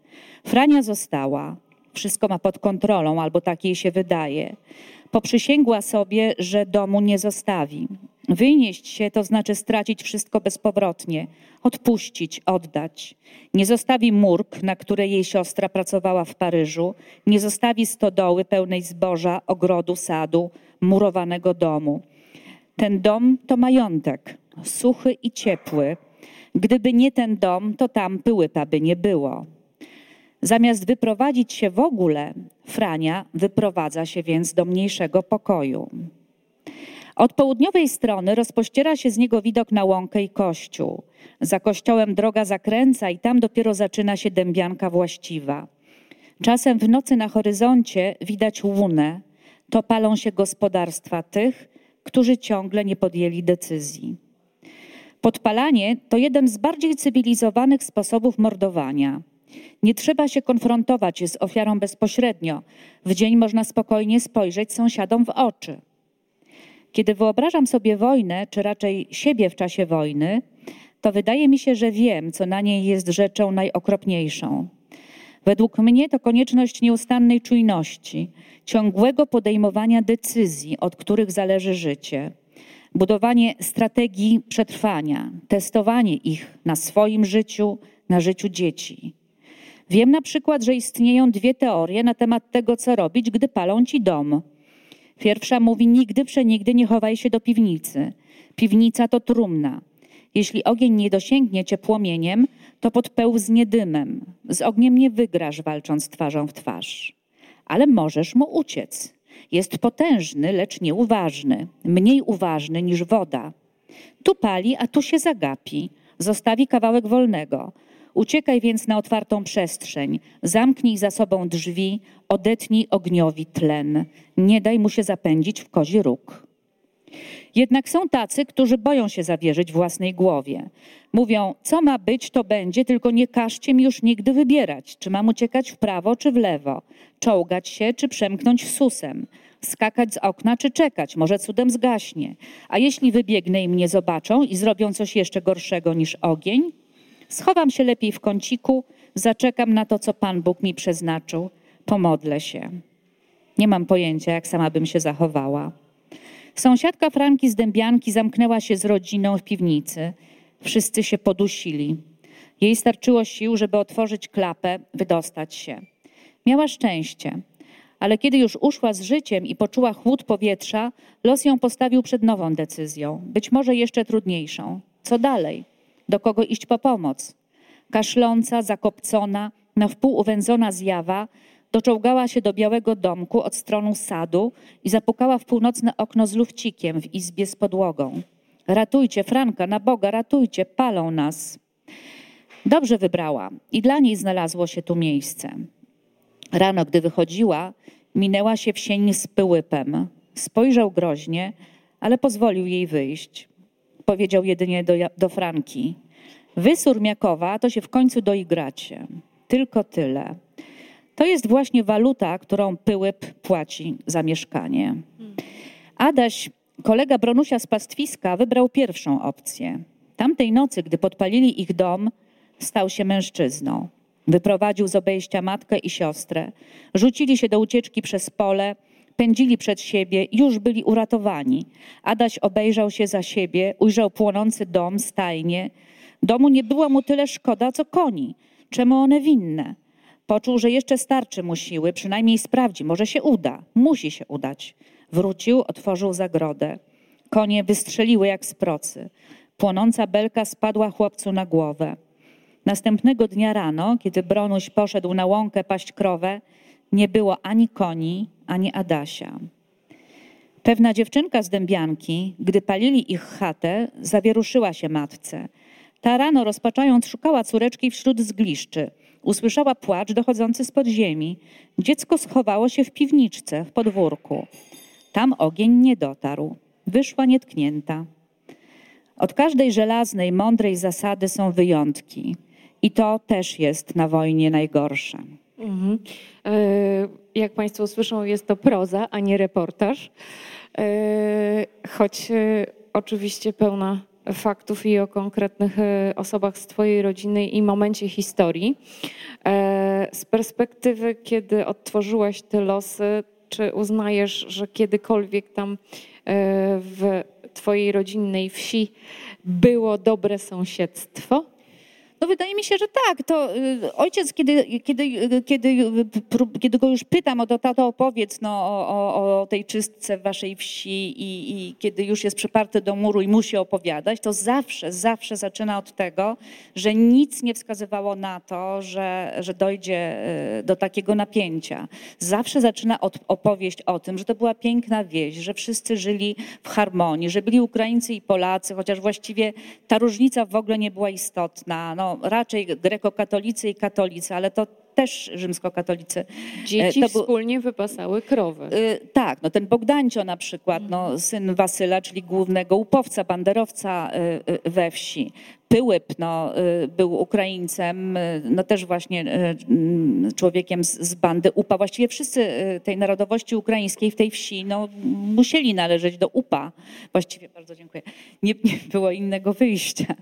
Frania została. Wszystko ma pod kontrolą, albo tak jej się wydaje. Poprzysięgła sobie, że domu nie zostawi. Wynieść się to znaczy stracić wszystko bezpowrotnie, odpuścić, oddać. Nie zostawi murk, na której jej siostra pracowała w Paryżu, nie zostawi stodoły pełnej zboża, ogrodu, sadu, murowanego domu. Ten dom to majątek, suchy i ciepły. Gdyby nie ten dom, to tam pyłypa by nie było. Zamiast wyprowadzić się w ogóle, Frania wyprowadza się więc do mniejszego pokoju. Od południowej strony rozpościera się z niego widok na łąkę i kościół. Za kościołem droga zakręca i tam dopiero zaczyna się dębianka właściwa. Czasem w nocy na horyzoncie widać łunę. To palą się gospodarstwa tych, którzy ciągle nie podjęli decyzji. Podpalanie to jeden z bardziej cywilizowanych sposobów mordowania. Nie trzeba się konfrontować z ofiarą bezpośrednio. W dzień można spokojnie spojrzeć sąsiadom w oczy. Kiedy wyobrażam sobie wojnę, czy raczej siebie w czasie wojny, to wydaje mi się, że wiem, co na niej jest rzeczą najokropniejszą. Według mnie to konieczność nieustannej czujności, ciągłego podejmowania decyzji, od których zależy życie. budowanie strategii przetrwania, testowanie ich na swoim życiu, na życiu dzieci. Wiem na przykład, że istnieją dwie teorie na temat tego, co robić, gdy palą ci dom. Pierwsza mówi: Nigdy przenigdy nie chowaj się do piwnicy. Piwnica to trumna. Jeśli ogień nie dosięgnie cię płomieniem, to podpełznie dymem. Z ogniem nie wygrasz, walcząc twarzą w twarz. Ale możesz mu uciec. Jest potężny, lecz nieuważny, mniej uważny niż woda. Tu pali, a tu się zagapi. Zostawi kawałek wolnego. Uciekaj więc na otwartą przestrzeń, zamknij za sobą drzwi, odetnij ogniowi tlen. Nie daj mu się zapędzić w kozi róg. Jednak są tacy, którzy boją się zawierzyć własnej głowie. Mówią, co ma być, to będzie, tylko nie każcie mi już nigdy wybierać, czy mam uciekać w prawo, czy w lewo, czołgać się, czy przemknąć susem, skakać z okna, czy czekać, może cudem zgaśnie. A jeśli wybiegnę i mnie zobaczą i zrobią coś jeszcze gorszego niż ogień, schowam się lepiej w kąciku, zaczekam na to, co Pan Bóg mi przeznaczył, pomodlę się. Nie mam pojęcia, jak sama bym się zachowała. Sąsiadka Franki z Dębianki zamknęła się z rodziną w piwnicy. Wszyscy się podusili. Jej starczyło sił, żeby otworzyć klapę, wydostać się. Miała szczęście, ale kiedy już uszła z życiem i poczuła chłód powietrza, los ją postawił przed nową decyzją, być może jeszcze trudniejszą. Co dalej? Do kogo iść po pomoc? Kaszląca, zakopcona, na wpół uwędzona zjawa Doczołgała się do białego domku od strony sadu i zapukała w północne okno z lufcikiem w izbie z podłogą. Ratujcie, Franka, na Boga, ratujcie, palą nas. Dobrze wybrała i dla niej znalazło się tu miejsce. Rano, gdy wychodziła, minęła się w sieni z pyłypem. Spojrzał groźnie, ale pozwolił jej wyjść. Powiedział jedynie do, do Franki: Wy, Surmiakowa, to się w końcu doigracie. Tylko tyle. To jest właśnie waluta, którą Pyłyp płaci za mieszkanie. Adaś, kolega Bronusia z pastwiska, wybrał pierwszą opcję. Tamtej nocy, gdy podpalili ich dom, stał się mężczyzną. Wyprowadził z obejścia matkę i siostrę. Rzucili się do ucieczki przez pole, pędzili przed siebie, już byli uratowani. Adaś obejrzał się za siebie, ujrzał płonący dom, stajnie. Domu nie było mu tyle szkoda, co koni. Czemu one winne? Poczuł, że jeszcze starczy mu siły, przynajmniej sprawdzi, może się uda. Musi się udać. Wrócił, otworzył zagrodę. Konie wystrzeliły jak z procy. Płonąca belka spadła chłopcu na głowę. Następnego dnia rano, kiedy Bronuś poszedł na łąkę paść krowę, nie było ani koni, ani Adasia. Pewna dziewczynka z dębianki, gdy palili ich chatę, zawieruszyła się matce. Ta rano rozpaczając szukała córeczki wśród zgliszczy – Usłyszała płacz dochodzący z podziemi. Dziecko schowało się w piwniczce, w podwórku. Tam ogień nie dotarł. Wyszła nietknięta. Od każdej żelaznej, mądrej zasady są wyjątki. I to też jest na wojnie najgorsze. Mhm. E, jak Państwo słyszą, jest to proza, a nie reportaż. E, choć e, oczywiście pełna faktów i o konkretnych osobach z Twojej rodziny i momencie historii. Z perspektywy, kiedy odtworzyłaś te losy, czy uznajesz, że kiedykolwiek tam w Twojej rodzinnej wsi było dobre sąsiedztwo? No wydaje mi się, że tak. To y, ojciec, kiedy, kiedy, y, kiedy, y, kiedy go już pytam o to, tato opowiedz no, o, o, tej czystce w waszej wsi i, i, kiedy już jest przyparty do muru i musi opowiadać, to zawsze, zawsze zaczyna od tego, że nic nie wskazywało na to, że, że dojdzie do takiego napięcia. Zawsze zaczyna od, opowieść o tym, że to była piękna wieś, że wszyscy żyli w harmonii, że byli Ukraińcy i Polacy, chociaż właściwie ta różnica w ogóle nie była istotna. No, raczej grekokatolicy i katolicy, ale to też rzymskokatolicy. Dzieci był, wspólnie wypasały krowy. Y, tak, no ten Bogdancio na przykład, no, syn Wasyla, czyli głównego upowca, banderowca y, we wsi. Pyłyp no, był Ukraińcem, no też właśnie mm, człowiekiem z, z bandy UPA. Właściwie wszyscy tej narodowości ukraińskiej w tej wsi no, musieli należeć do UPA. Właściwie bardzo dziękuję. Nie, nie było innego wyjścia.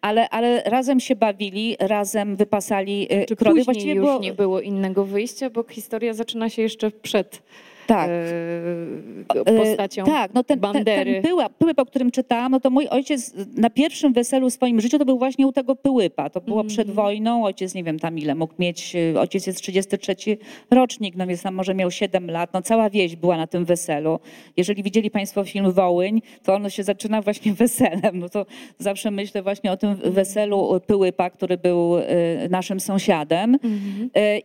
Ale, ale razem się bawili, razem wypasali Czy krowy. Właściwie już było... nie było innego wyjścia, bo historia zaczyna się jeszcze przed Tak. e, postacią E, tak, no ten, ten, bandery. ten pyłap, pyłyp, o którym czytałam, no to mój ojciec na pierwszym weselu w swoim życiu to był właśnie u tego pyłypa. To było przed wojną, ojciec nie wiem tam ile mógł mieć, y, ojciec jest 33 rocznik, no więc tam może miał 7 lat, no cała wieś była na tym weselu. Jeżeli widzieli Państwo film Wołyń, to ono się zaczyna właśnie [LAUGHS] weselem, no to zawsze myślę właśnie o tym weselu pyłypa, który był naszym sąsiadem. Y,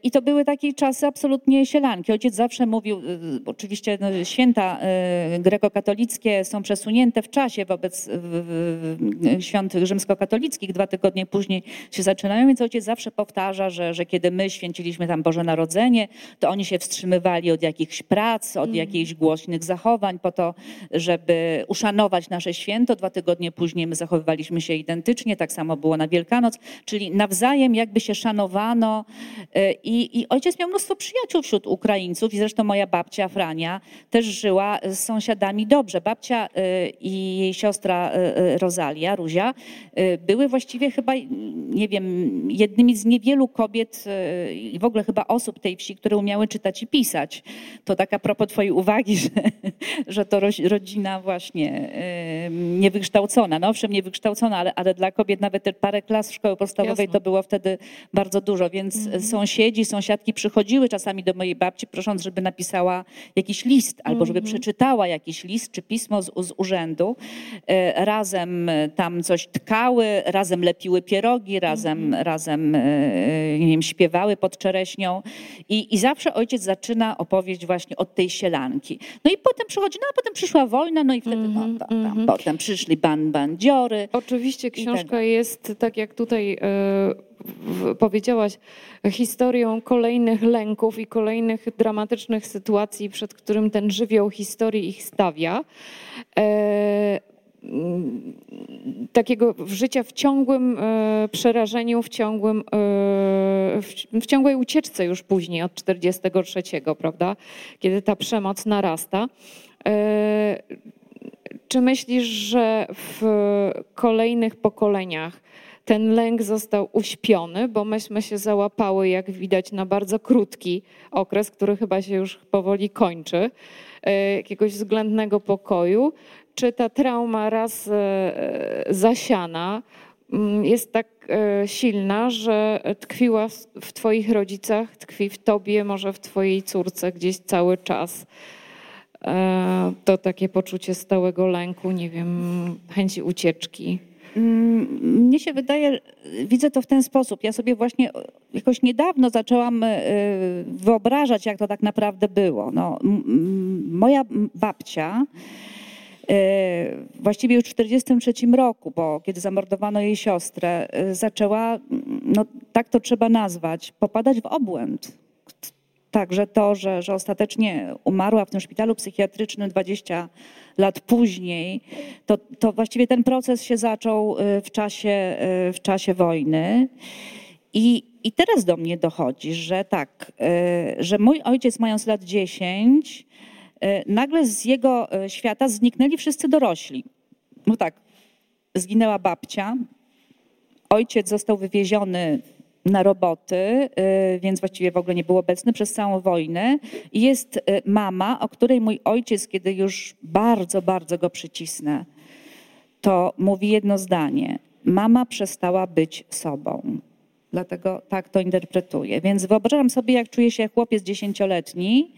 I to były takie czasy absolutnie sielanki. Ojciec zawsze mówił, oczywiście no, święta y, grekokatolickie są przesunięte w czasie wobec świąt rzymskokatolickich. Dwa tygodnie później się zaczynają, więc ojciec zawsze powtarza, że, że kiedy my święciliśmy tam Boże Narodzenie, to oni się wstrzymywali od jakichś prac, od jakichś głośnych zachowań po to, żeby uszanować nasze święto. Dwa tygodnie później my zachowywaliśmy się identycznie, tak samo było na Wielkanoc, czyli nawzajem jakby się szanowano y, i, i ojciec miał mnóstwo przyjaciół wśród Ukraińców i zresztą moja babcia Frania też żyła z sąsiadami dobrze. Babcia y, i jej siostra y, y, Rosalia, Ruzia, były właściwie chyba, nie wiem, jednymi z niewielu kobiet i w ogóle chyba osób tej wsi, które umiały czytać i pisać. To tak a propos twojej uwagi, [LAUGHS] że, że to rodzina właśnie niewykształcona. No owszem, niewykształcona, ale, ale dla kobiet nawet te parę klas w szkoły podstawowej Jasne. to było wtedy bardzo dużo, więc sąsiedzi, sąsiadki przychodziły czasami do mojej babci, prosząc, żeby napisała jakiś list, albo żeby przeczytała jakiś list czy pismo z, z urzędu. E, Razem tam coś tkały, razem lepiły pierogi, razem, razem e, nie wiem, śpiewały pod czereśnią. I, I zawsze ojciec zaczyna opowieść właśnie od tej sielanki. No i potem przychodzi, no a potem przyszła wojna, no i wtedy no, to, tam, potem przyszli ban bandziory. Oczywiście tak książka dalej. jest, tak jak tutaj w- powiedziałaś, historią kolejnych lęków i kolejnych dramatycznych sytuacji, przed którym ten żywioł historii ich stawia. E, mm, takiego życia w ciągłym e, przerażeniu, w, ciągłym, e, w ciągłej ucieczce już później od 43, prawda? Kiedy ta przemoc narasta. E, czy myślisz, że w kolejnych pokoleniach ten lęk został uśpiony, bo myśmy się załapały, jak widać, na bardzo krótki okres, który chyba się już powoli kończy, e, jakiegoś względnego pokoju? Czy ta trauma raz e, zasiana mm, jest tak e, silna, że tkwiła w Twoich rodzicach, tkwi w Tobie, może w Twojej córce gdzieś cały czas? To takie poczucie stałego lęku, nie wiem, chęci ucieczki. Mnie się wydaje, widzę to w ten sposób. Ja sobie właśnie jakoś niedawno zaczęłam e, wyobrażać, jak to tak naprawdę było. No, moja babcia e, właściwie już w 1943 roku, bo kiedy zamordowano jej siostrę, e, zaczęła, no tak to trzeba nazwać, popadać w obłęd. Także to, że, że ostatecznie umarła w tym szpitalu psychiatrycznym 20 lat później, to, to właściwie ten proces się zaczął y, w czasie, y, w czasie wojny. I, I teraz do mnie dochodzi, że tak, y, że mój ojciec mając lat 10, y, nagle z jego świata zniknęli wszyscy dorośli. No tak, zginęła babcia, ojciec został wywieziony na roboty, y, więc właściwie w ogóle nie był obecny przez całą wojnę. I jest y, mama, o której mój ojciec, kiedy już bardzo, bardzo go przycisnę, to mówi jedno zdanie. Mama przestała być sobą. Dlatego tak to interpretuję. Więc wyobrażam sobie, jak czuje się chłopiec dziesięcioletni,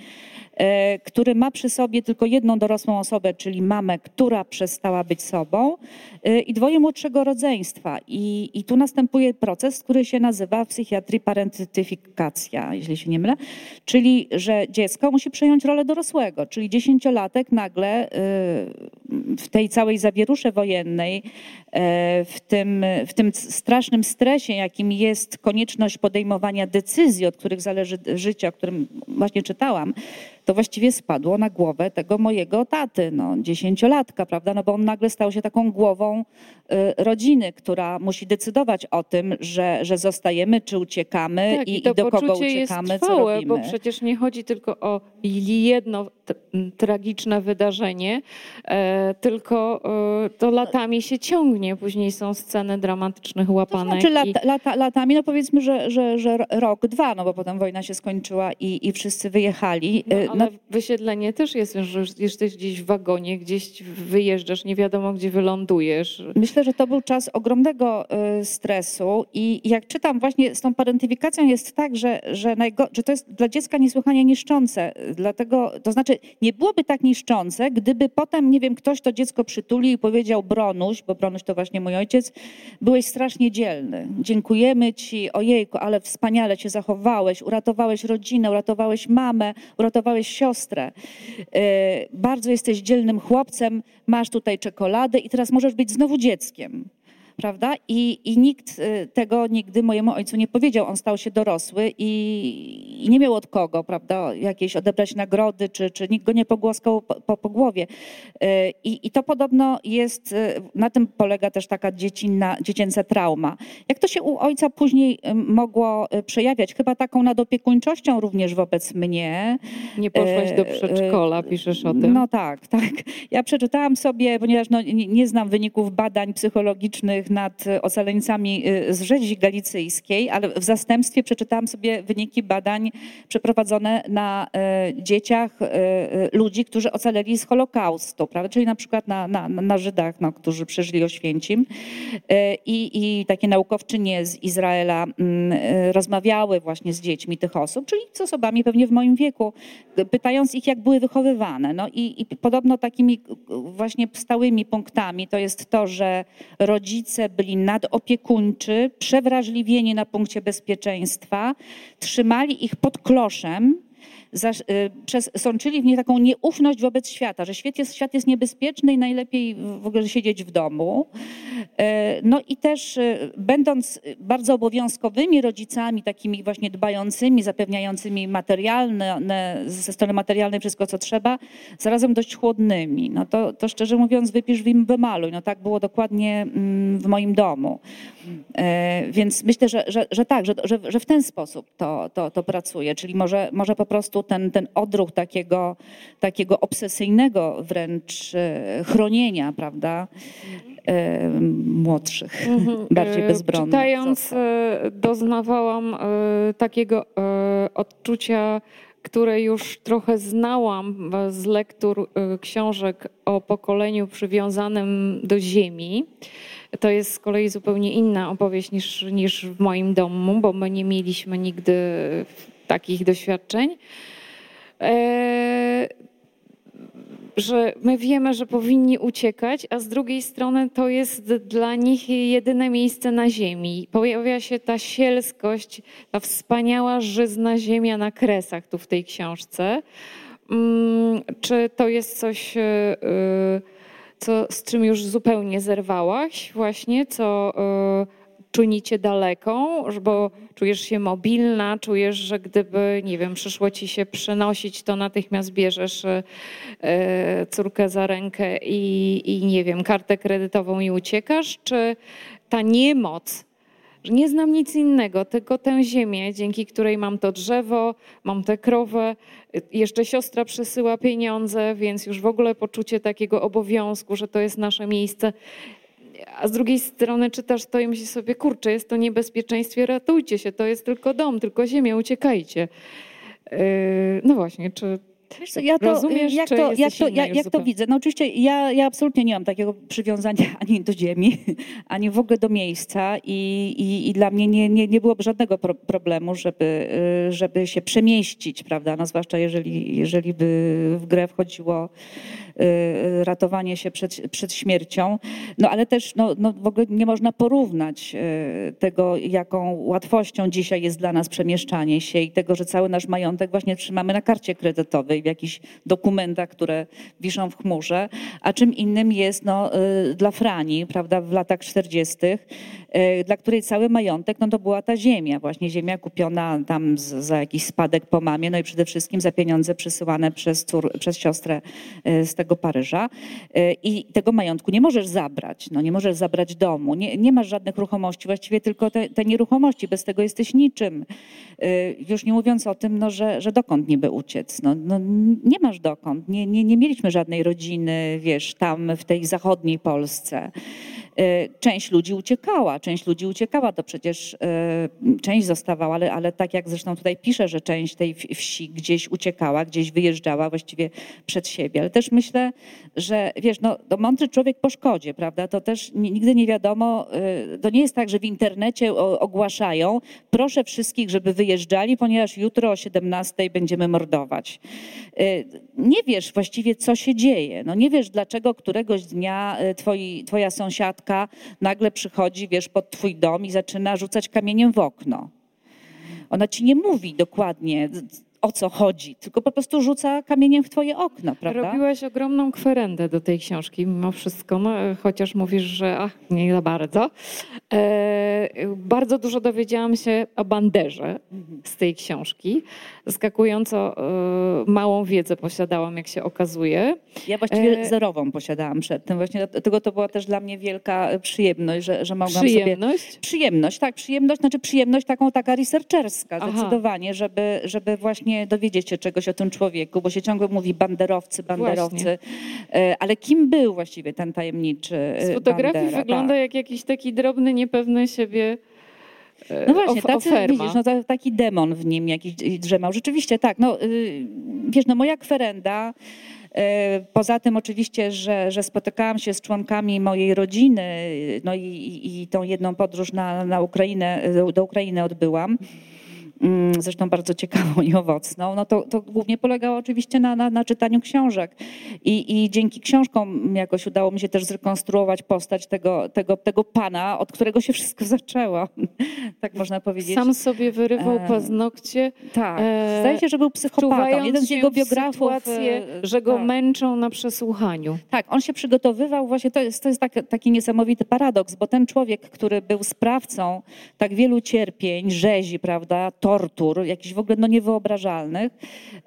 który ma przy sobie tylko jedną dorosłą osobę, czyli mamę, która przestała być sobą e, i dwoje młodszego rodzeństwa. I, I tu następuje proces, który się nazywa w psychiatrii parentyfikacja, jeśli się nie mylę, czyli że dziecko musi przejąć rolę dorosłego, czyli dziesięciolatek nagle e, w tej całej zawierusze wojennej, e, w tym, w tym strasznym stresie, jakim jest konieczność podejmowania decyzji, od których zależy życie, o którym właśnie czytałam, to właściwie spadło na głowę tego mojego taty, no, dziesięciolatka, prawda? No bo on nagle stał się taką głową rodziny, która musi decydować o tym, że, że zostajemy, czy uciekamy Tak, i, i to do kogo uciekamy, jest co trwałe, robimy. bo przecież nie chodzi tylko o jedno tragiczne wydarzenie, e, tylko e, to latami się ciągnie. Później są sceny dramatycznych To łapanek. znaczy i... lata, lata, latami, no powiedzmy, że, że, że rok, dwa, no bo potem wojna się skończyła i, i wszyscy wyjechali. No, Y, Ale no, wysiedlenie też jest, że jesteś gdzieś w wagonie, gdzieś wyjeżdżasz, nie wiadomo gdzie wylądujesz. Myślę, że to był czas ogromnego y, stresu i jak czytam właśnie z tą parentyfikacją jest tak, że, że, że to jest dla dziecka niesłychanie niszczące. Dlatego, to znaczy nie byłoby tak niszczące, gdyby potem, nie wiem, ktoś to dziecko przytulił i powiedział Bronuś, bo Bronuś to właśnie mój ojciec, byłeś strasznie dzielny. Dziękujemy ci, ojejku, ale wspaniale cię zachowałeś, uratowałeś rodzinę, uratowałeś mamę, uratowałeś siostrę. Y, bardzo jesteś dzielnym chłopcem, masz tutaj czekoladę i teraz możesz być znowu dzieckiem geben. Prawda? I, I nikt y, tego nigdy mojemu ojcu nie powiedział. On stał się dorosły i, i nie miał od kogo, prawda, jakieś odebrać nagrody, czy, czy nikt go nie pogłaskał po, po, po głowie. Y, I, I to podobno jest, y, na tym polega też taka dziecinna, dziecięca trauma. Jak to się u ojca później mogło przejawiać? Chyba taką nadopiekuńczością również wobec mnie. Nie poszłaś do przedszkola, piszesz o tym. No tak, tak. Ja przeczytałam sobie, ponieważ no, nie, nie znam wyników badań psychologicznych nad ocaleńcami y, z Rzezi Galicyjskiej, ale w zastępstwie przeczytałam sobie wyniki badań przeprowadzone na y, dzieciach y, ludzi, którzy ocaleli z Holokaustu, prawda? czyli na przykład na, na, na Żydach, no, którzy przeżyli Oświęcim. I, I takie naukowczynie z Izraela mm, rozmawiały właśnie z dziećmi tych osób, czyli z osobami pewnie w moim wieku, pytając ich, jak były wychowywane. No i, i podobno takimi właśnie stałymi punktami to jest to, że rodzice rodzice byli nadopiekuńczy, przewrażliwieni na punkcie bezpieczeństwa, trzymali ich pod kloszem, Y, przez, sączyli w niej taką nieufność wobec świata, że świat jest, świat jest niebezpieczny i najlepiej w ogóle siedzieć w domu. Y, no i też y, będąc bardzo obowiązkowymi rodzicami, takimi właśnie dbającymi, zapewniającymi materialne, ze strony materialnej wszystko, co trzeba, zarazem dość chłodnymi. No to, to szczerze mówiąc, wypisz, wymaluj. No tak było dokładnie mm, w moim domu. Więc myślę, że, że, że tak, że, że w ten sposób to, to, to pracuje, czyli może, może po prostu ten, ten odruch takiego, takiego obsesyjnego wręcz e, chronienia, prawda, e, młodszych, mhm. [LAUGHS] bardziej e, bezbronnych. Czytając, doznawałam takiego odczucia, które już trochę znałam z lektur książek o pokoleniu przywiązanym do ziemi. To jest z kolei zupełnie inna opowieść niż, niż w moim domu, bo my nie mieliśmy nigdy takich doświadczeń. E, że my wiemy, że powinni uciekać, a z drugiej strony to jest dla nich jedyne miejsce na ziemi. Pojawia się ta sielskość, ta wspaniała żyzna ziemia na kresach tu w tej książce. Mm, czy to jest coś, e, e, co, z czym już zupełnie zerwałaś właśnie, co czyni cię daleką, bo czujesz się mobilna, czujesz, że gdyby, nie wiem, przyszło ci się przenosić, to natychmiast bierzesz e, córkę za rękę i, i nie wiem, kartę kredytową i uciekasz, czy ta niemoc, że nie znam nic innego, tylko tę ziemię, dzięki której mam to drzewo, mam tę krowę. Jeszcze siostra przesyła pieniądze, więc już w ogóle poczucie takiego obowiązku, że to jest nasze miejsce a z drugiej strony czytasz to i myślisz sobie, kurczę, jest to niebezpieczeństwie, ratujcie się, to jest tylko dom, tylko ziemia, uciekajcie. Yy, no właśnie, czy co, ja to, Rozumiesz, jak, to, jak, to, jak, jak to widzę? No oczywiście ja, ja absolutnie nie mam takiego przywiązania [LAUGHS] ani do ziemi, ani w ogóle do miejsca i, i, i dla mnie nie, nie, nie byłoby żadnego pro, problemu, żeby, y, żeby się przemieścić, prawda? No zwłaszcza jeżeli, jeżeli by w grę wchodziło y, ratowanie się przed, przed śmiercią. No ale też no, no w ogóle nie można porównać y, tego, jaką łatwością dzisiaj jest dla nas przemieszczanie się i tego, że cały nasz majątek właśnie trzymamy na karcie kredytowej w jakichś dokumentach, które wiszą w chmurze, a czym innym jest no, y, dla Frani, prawda, w latach 40., y, dla której cały majątek no, to była ta ziemia, właśnie ziemia kupiona tam za jakiś spadek po mamie, no i przede wszystkim za pieniądze przysyłane przez, cór, przez siostrę y, z tego Paryża. I tego majątku nie możesz zabrać, no, nie możesz zabrać domu, nie, nie masz żadnych ruchomości, właściwie tylko te, te nieruchomości, bez tego jesteś niczym. Już nie mówiąc o tym, no, że, że dokąd niby uciec. No, no, nie masz dokąd. Nie, nie, nie mieliśmy żadnej rodziny, wiesz, tam w tej zachodniej Polsce. Część ludzi uciekała, część ludzi uciekała, to przecież część zostawała, ale, ale tak jak zresztą tutaj pisze, że część tej wsi gdzieś uciekała, gdzieś wyjeżdżała właściwie przed siebie. Ale też myślę, że wiesz, no, to mądry człowiek po szkodzie, prawda? To też nigdy nie wiadomo, to nie jest tak, że w internecie ogłaszają, proszę wszystkich, żeby wyjeżdżali, ponieważ jutro o 17 będziemy mordować. Nie wiesz właściwie, co się dzieje. No nie wiesz, dlaczego któregoś dnia twoi, twoja sąsiadka nagle przychodzi, wiesz, pod twój dom i zaczyna rzucać kamieniem w okno. Ona ci nie mówi dokładnie, o co chodzi, tylko po prostu rzuca kamieniem w twoje okno, prawda? Robiłaś ogromną kwerendę do tej książki, mimo wszystko, no, chociaż mówisz, że ach, nie za bardzo. E, bardzo dużo dowiedziałam się o Banderze z tej książki. Zaskakująco e, małą wiedzę posiadałam, jak się okazuje. Ja właściwie e... zerową posiadałam przed tym. Właśnie dlatego to była też dla mnie wielka przyjemność, że, że mogłam przyjemność? sobie... Przyjemność? tak, przyjemność, znaczy przyjemność taką taka researcherska Aha. zdecydowanie, żeby, żeby właśnie właśnie dowiedzieć się czegoś o tym człowieku, bo się ciągle mówi banderowcy, banderowcy. Właśnie. E, ale kim był właściwie ten tajemniczy Z e, fotografii Bandera? wygląda tak. jak jakiś taki drobny, niepewny siebie e, no właśnie, tacy, widzisz, no taki demon w nim jakiś drzemał. Rzeczywiście tak, no y, wiesz, no moja kwerenda, Poza tym oczywiście, że, że spotykałam się z członkami mojej rodziny, no i, i, i tą jedną podróż na, na Ukrainę, do Ukrainy odbyłam. Mm, zresztą bardzo ciekawą i owocną, no to, to głównie polegało oczywiście na, na, na czytaniu książek. I, I dzięki książkom jakoś udało mi się też zrekonstruować postać tego, tego, tego pana, od którego się wszystko zaczęło, [LAUGHS] tak można powiedzieć. Sam sobie wyrywał e, paznokcie. Tak, e, zdaje się, że był psychopatą. Jeden z jego biografów. Sytuację, e, że go tak. męczą na przesłuchaniu. Tak, on się przygotowywał, właśnie to jest, to jest taki, taki niesamowity paradoks, bo ten człowiek, który był sprawcą tak wielu cierpień, rzezi, prawda, to tortur, jakichś w ogóle no, niewyobrażalnych.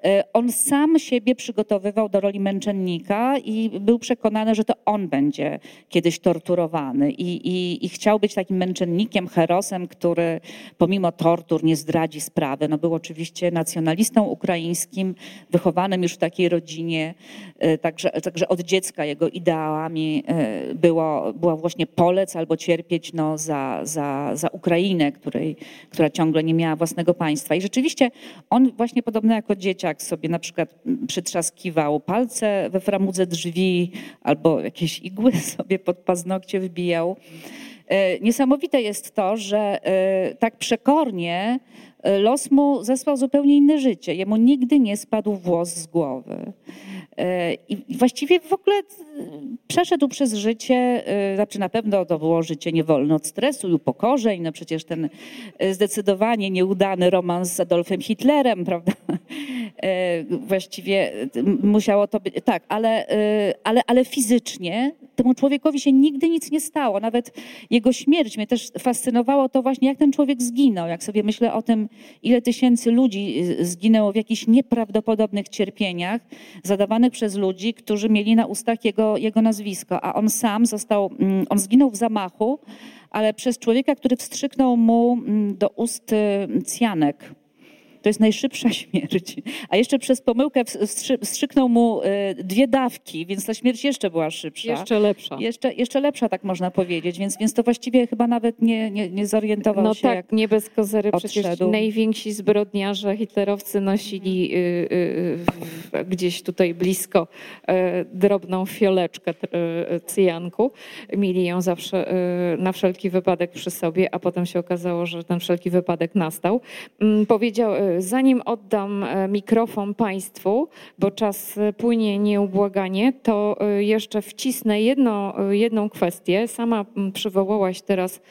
E, on sam siebie przygotowywał do roli męczennika i był przekonany, że to on będzie kiedyś torturowany i, i, i chciał być takim męczennikiem, herosem, który pomimo tortur nie zdradzi sprawy. No, był oczywiście nacjonalistą ukraińskim, wychowanym już w takiej rodzinie, e, także, także od dziecka jego ideałami e, było, była właśnie polec albo cierpieć no, za, za, za Ukrainę, której, która ciągle nie miała własnego państwa. I rzeczywiście on właśnie podobno jako dzieciak sobie na przykład przytrzaskiwał palce we framudze drzwi albo jakieś igły [LAUGHS] sobie pod paznokcie wbijał. E, niesamowite jest to, że e, tak przekornie los mu zesłał zupełnie inne życie. Jemu nigdy nie spadł włos z głowy. E, I właściwie w ogóle e, przeszedł przez życie, e, znaczy na pewno to było życie niewolne od stresu i upokorzeń, no przecież ten zdecydowanie nieudany romans z Adolfem Hitlerem, [LAUGHS] prawda? Właściwie musiało to być, tak, ale, ale, ale fizycznie temu człowiekowi się nigdy nic nie stało. Nawet jego śmierć mnie też fascynowało to właśnie, jak ten człowiek zginął. Jak sobie myślę o tym, ile tysięcy ludzi zginęło w jakichś nieprawdopodobnych cierpieniach zadawanych przez ludzi, którzy mieli na ustach jego, jego nazwisko, a on sam został, mm, on zginął w zamachu, ale przez człowieka, który wstrzyknął mu mm, do ust y, cjanek. To jest najszybsza [LAUGHS] śmierć. A jeszcze przez pomyłkę wstrzyknął mu e, dwie dawki, więc ta śmierć jeszcze była szybsza. Jeszcze lepsza. Jeszcze, jeszcze lepsza, tak można powiedzieć. Więc, więc to właściwie chyba nawet nie, nie, nie zorientował no się. No tak, nie bez kozery. Przecież najwięksi zbrodniarze hitlerowcy nosili y, y, y, gdzieś tutaj blisko e, drobną fioleczkę e, cyjanku. Mieli ją zawsze na wszelki wypadek przy sobie, a potem się okazało, że ten wszelki wypadek nastał. Mm, powiedział zanim oddam e, mikrofon Państwu, bo czas e, płynie nieubłaganie, to e, jeszcze wcisnę jedno, jedną kwestię. Sama przywołałaś teraz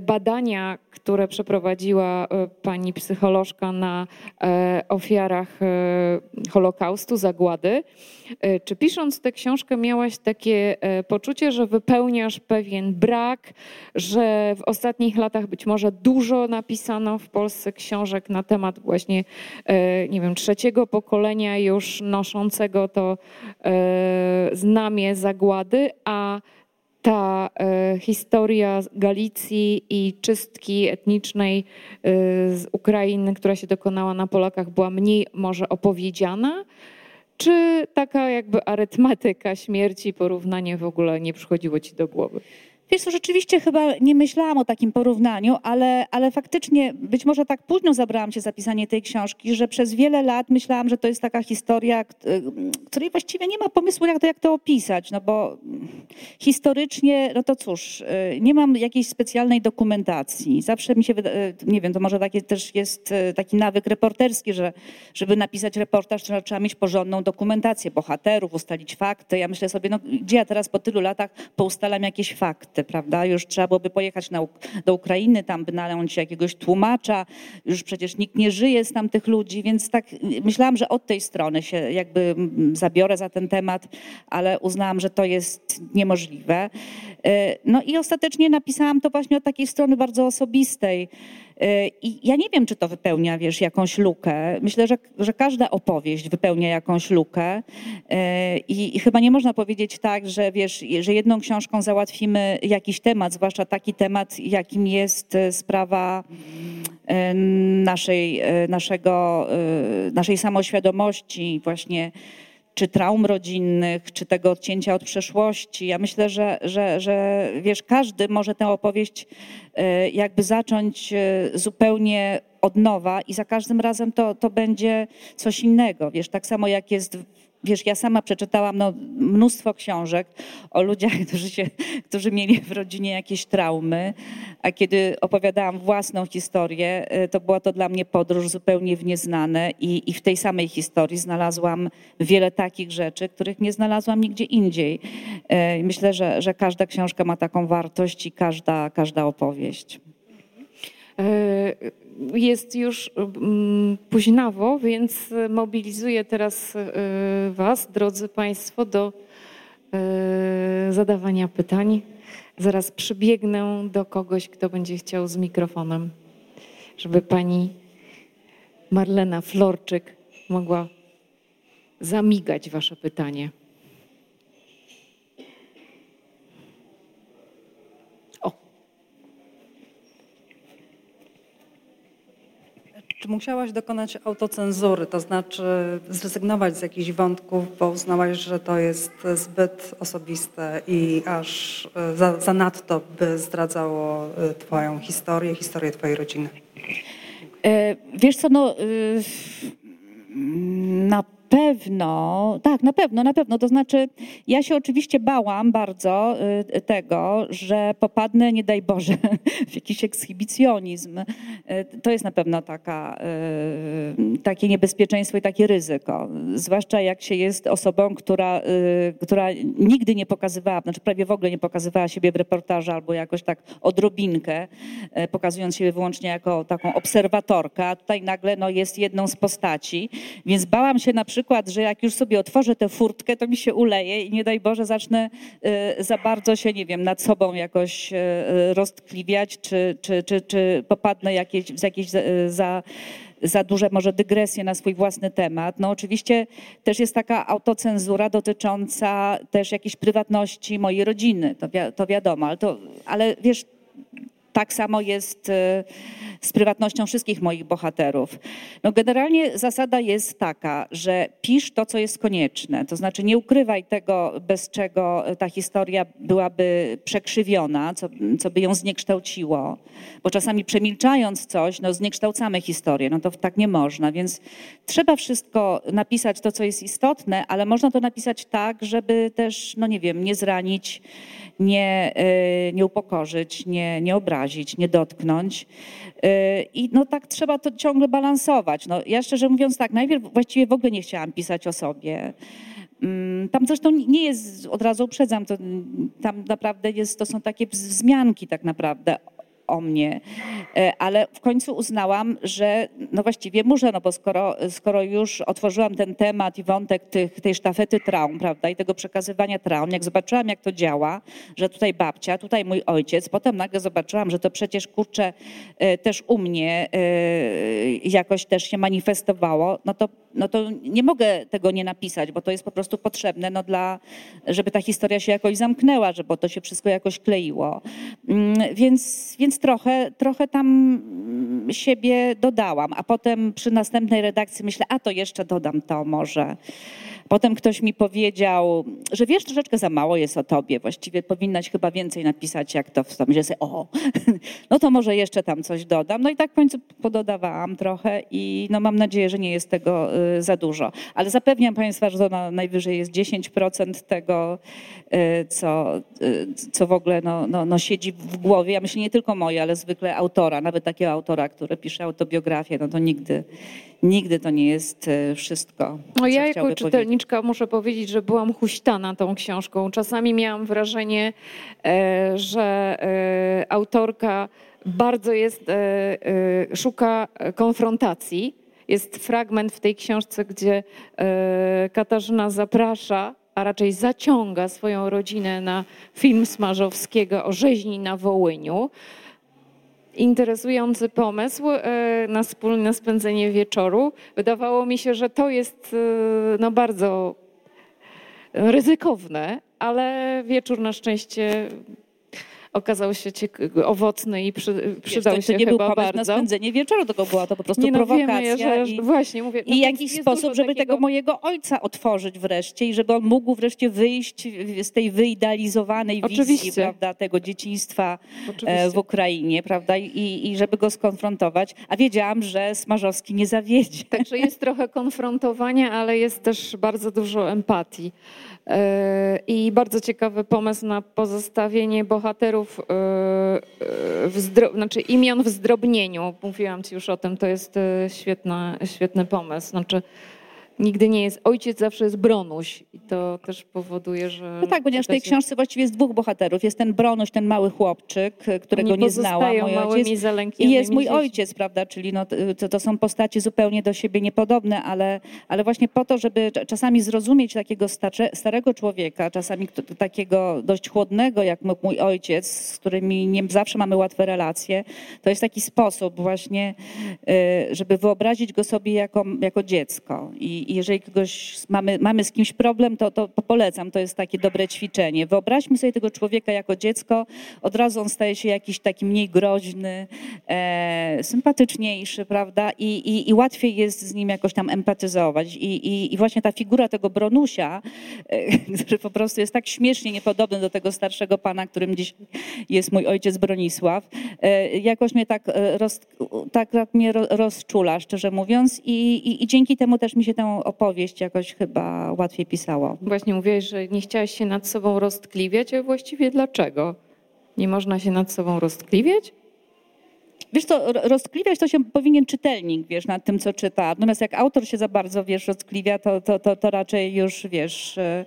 badania, które przeprowadziła pani psycholożka na ofiarach Holokaustu, zagłady. Czy pisząc tę książkę miałaś takie poczucie, że wypełniasz pewien brak, że w ostatnich latach być może dużo napisano w Polsce książek na temat właśnie, e, nie wiem, trzeciego pokolenia już noszącego to e, znamie zagłady, a ta e, historia Galicji i czystki etnicznej z Ukrainy, która się dokonała na Polakach, była mniej może opowiedziana? Czy taka jakby arytmetyka śmierci, porównanie w ogóle nie przychodziło ci do głowy? Wiesz co, rzeczywiście chyba nie myślałam o takim porównaniu, ale, ale faktycznie być może tak późno zabrałam się za pisanie tej książki, że przez wiele lat myślałam, że to jest taka historia, której właściwie nie ma pomysłu, jak to, jak to opisać, no bo historycznie, no to cóż, nie mam jakiejś specjalnej dokumentacji. Zawsze mi się wydaje, nie wiem, to może takie też jest taki nawyk reporterski, że żeby napisać reportaż, to trzeba mieć porządną dokumentację bohaterów, ustalić fakty. Ja myślę sobie, no gdzie ja teraz po tylu latach poustalam jakieś fakty, prawda? Już trzeba byłoby pojechać na, do Ukrainy, tam by nająć jakiegoś tłumacza. Już przecież nikt nie żyje z tamtych ludzi, więc tak myślałam, że od tej strony się jakby zabiorę za ten temat, ale uznałam, że to jest niemożliwe. E, no i ostatecznie napisałam to właśnie od takiej strony bardzo osobistej. E, I ja nie wiem, czy to wypełnia, wiesz, jakąś lukę. Myślę, że, że każda opowieść wypełnia jakąś lukę. E, I, I, chyba nie można powiedzieć tak, że wiesz, że jedną książką załatwimy jakiś temat, zwłaszcza taki temat, jakim jest sprawa naszej, naszego, naszej samoświadomości, właśnie czy traum rodzinnych, czy tego odcięcia od przeszłości. Ja myślę, że, że, że wiesz, każdy może tę opowieść e, jakby zacząć e, zupełnie od nowa i za każdym razem to, to będzie coś innego. Wiesz, tak samo jak jest Wiesz, ja sama przeczytałam no, mnóstwo książek o ludziach, [LAUGHS] którzy, się, którzy mieli w rodzinie jakieś traumy, a kiedy opowiadałam własną historię, e, to była to dla mnie podróż zupełnie w nieznane i, i w tej samej historii znalazłam wiele takich rzeczy, których nie znalazłam nigdzie indziej. E, myślę, że, że każda książka ma taką wartość i każda, każda opowieść. E, jest już mm, późnawo, więc mobilizuję teraz e, Was, drodzy Państwo, do e, zadawania pytań. Zaraz przybiegnę do kogoś, kto będzie chciał z mikrofonem, żeby pani Marlena Florczyk mogła zamigać Wasze pytanie. Musiałaś dokonać autocenzury, to znaczy zrezygnować z jakichś wątków, bo uznałaś, że to jest zbyt osobiste i aż e, za, zanadto by zdradzało e, Twoją historię, historię Twojej rodziny? E, wiesz co, no, na pewno, tak, na pewno, na pewno. To znaczy, ja się oczywiście bałam bardzo y, tego, że popadnę, nie daj Boże, [LAUGHS] w jakiś ekshibicjonizm. Y, to jest na pewno taka, y, takie niebezpieczeństwo i takie ryzyko. Zwłaszcza jak się jest osobą, która, która nigdy nie pokazywała, znaczy prawie w ogóle nie pokazywała siebie w reportażu albo jakoś tak odrobinkę, pokazując siebie wyłącznie jako taką obserwatorkę, a tutaj nagle no, jest jedną z postaci. Więc bałam się na przykład przykład, że jak już sobie otworzę tę furtkę, to mi się uleje i nie daj Boże zacznę y, za bardzo się, nie wiem, nad sobą jakoś y, roztkliwiać, czy, czy, czy, czy popadnę jakieś, w jakieś za za duże może dygresje na swój własny temat. No oczywiście też jest taka autocenzura dotycząca też jakiejś prywatności mojej rodziny, to, wi to wiadomo, ale, to, ale wiesz, tak samo jest e, z prywatnością wszystkich moich bohaterów. No generalnie zasada jest taka, że pisz to, co jest konieczne. To znaczy nie ukrywaj tego, bez czego ta historia byłaby przekrzywiona, co, co by ją zniekształciło. Bo czasami przemilczając coś, no zniekształcamy historię. No to tak nie można. Więc trzeba wszystko napisać to, co jest istotne, ale można to napisać tak, żeby też, no nie wiem, nie zranić, nie, e, nie upokorzyć, nie, nie obrazić, nie dotknąć. E, I no tak trzeba to ciągle balansować. No, ja szczerze mówiąc tak, najpierw właściwie w ogóle nie chciałam pisać o sobie. Mm, tam zresztą nie jest, od razu uprzedzam, to, tam naprawdę jest, to są takie wzmianki tak naprawdę o mnie, e, ale w końcu uznałam, że no właściwie muszę, no bo skoro, skoro już otworzyłam ten temat i wątek tych, tej sztafety traum, prawda, i tego przekazywania traum, jak zobaczyłam, jak to działa, że tutaj babcia, tutaj mój ojciec, potem nagle zobaczyłam, że to przecież kurczę e, też u mnie e, jakoś też się manifestowało, no to, no to nie mogę tego nie napisać, bo to jest po prostu potrzebne, no dla, żeby ta historia się jakoś zamknęła, żeby to się wszystko jakoś kleiło. Mm, więc, więc trochę, trochę tam siebie dodałam, a potem przy następnej redakcji myślę, a to jeszcze dodam to może. Potem ktoś mi powiedział, że wiesz, troszeczkę za mało jest o tobie, właściwie powinnaś chyba więcej napisać, jak to w że sobie, o, [LAUGHS] no to może jeszcze tam coś dodam. No i tak w końcu pododawałam trochę i no mam nadzieję, że nie jest tego y, za dużo. Ale zapewniam Państwa, że to na najwyżej jest 10% tego, y, co, y, co w ogóle no, no, no siedzi w głowie. Ja myślę nie tylko moje, ale zwykle autora, nawet takiego autora, który pisze autobiografię, no to nigdy nigdy to nie jest e, wszystko. No ja jako czytelniczka powiedzieć. muszę powiedzieć, że byłam huśtana tą książką. Czasami miałam wrażenie, e, że e, autorka bardzo jest, szuka konfrontacji. Jest fragment w tej książce, gdzie Katarzyna zaprasza a raczej zaciąga swoją rodzinę na film Smarzowskiego o rzeźni na Wołyniu interesujący pomysł e, na wspólne spędzenie wieczoru. Wydawało mi się, że to jest e, no, bardzo ryzykowne, ale wieczór na szczęście okazał się owocny i przy, przydał Wiesz, to, to się nie chyba był bardzo. na spędzenie wieczoru, tylko była to po prostu nie, no, prowokacja. Wiemy, że, i, właśnie, mówię, I no jakiś sposób, żeby takiego... tego mojego ojca otworzyć wreszcie i żeby on mógł wreszcie wyjść z tej wyidealizowanej Oczywiście. wizji prawda, tego dzieciństwa e, Oczywiście. w Ukrainie prawda, I, i żeby go skonfrontować. A wiedziałam, że Smarzowski nie zawiedzie. Także jest trochę konfrontowania, ale jest też bardzo dużo empatii. I bardzo ciekawy pomysł na pozostawienie bohaterów, e, w zdro... znaczy imion w zdrobnieniu. Mówiłam ci już o tym, to jest świetna, świetny pomysł. Znaczy, nigdy nie jest, ojciec zawsze jest Bronuś i to też powoduje, że... No tak, ponieważ w tej książce właściwie jest dwóch bohaterów. Jest ten Bronuś, ten mały chłopczyk, którego nie znała, mój ojciec. I jest mój ojciec, prawda, czyli no, to, to są postacie zupełnie do siebie niepodobne, ale, ale właśnie po to, żeby czasami zrozumieć takiego starze, starego człowieka, czasami takiego dość chłodnego, jak mój ojciec, z którymi nie zawsze mamy łatwe relacje, to jest taki sposób właśnie, y, żeby wyobrazić go sobie jako, jako dziecko i, i jeżeli kogoś mamy, mamy z kimś problem, to, to polecam, to jest takie dobre ćwiczenie. Wyobraźmy sobie tego człowieka jako dziecko, od razu on staje się jakiś taki mniej groźny, e, sympatyczniejszy, prawda? I, i, I łatwiej jest z nim jakoś tam empatyzować. I, i, właśnie ta figura tego Bronusia, e, [LAUGHS] który po prostu jest tak śmiesznie niepodobny do tego starszego pana, którym dziś jest mój ojciec Bronisław, e, jakoś mnie tak, e, roz, tak, tak mnie rozczula, szczerze mówiąc. I, i, i dzięki temu też mi się tę opowieść jakoś chyba łatwiej pisało. Właśnie mówiłeś, że nie chciałaś się nad sobą roztkliwiać, a właściwie dlaczego? Nie można się nad sobą roztkliwiać? Wiesz to roztkliwiać to się powinien czytelnik, wiesz, nad tym, co czyta. Natomiast jak autor się za bardzo, wiesz, roztkliwia, to, to, to, to raczej już, wiesz, e,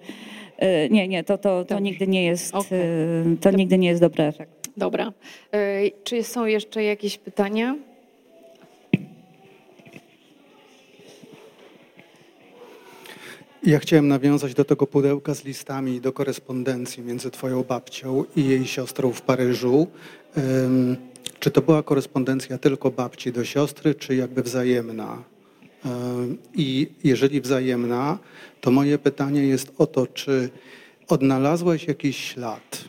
e, nie, nie, to, to, to nigdy nie jest, okay. E, to nigdy nie jest dobry efekt. Dobra. Czy są jeszcze jakieś pytania? Ja chciałem nawiązać do tego pudełka z listami, do korespondencji między twoją babcią i jej siostrą w Paryżu. Czy to była korespondencja tylko babci do siostry, czy jakby wzajemna? I jeżeli wzajemna, to moje pytanie jest o to, czy odnalazłeś jakiś ślad,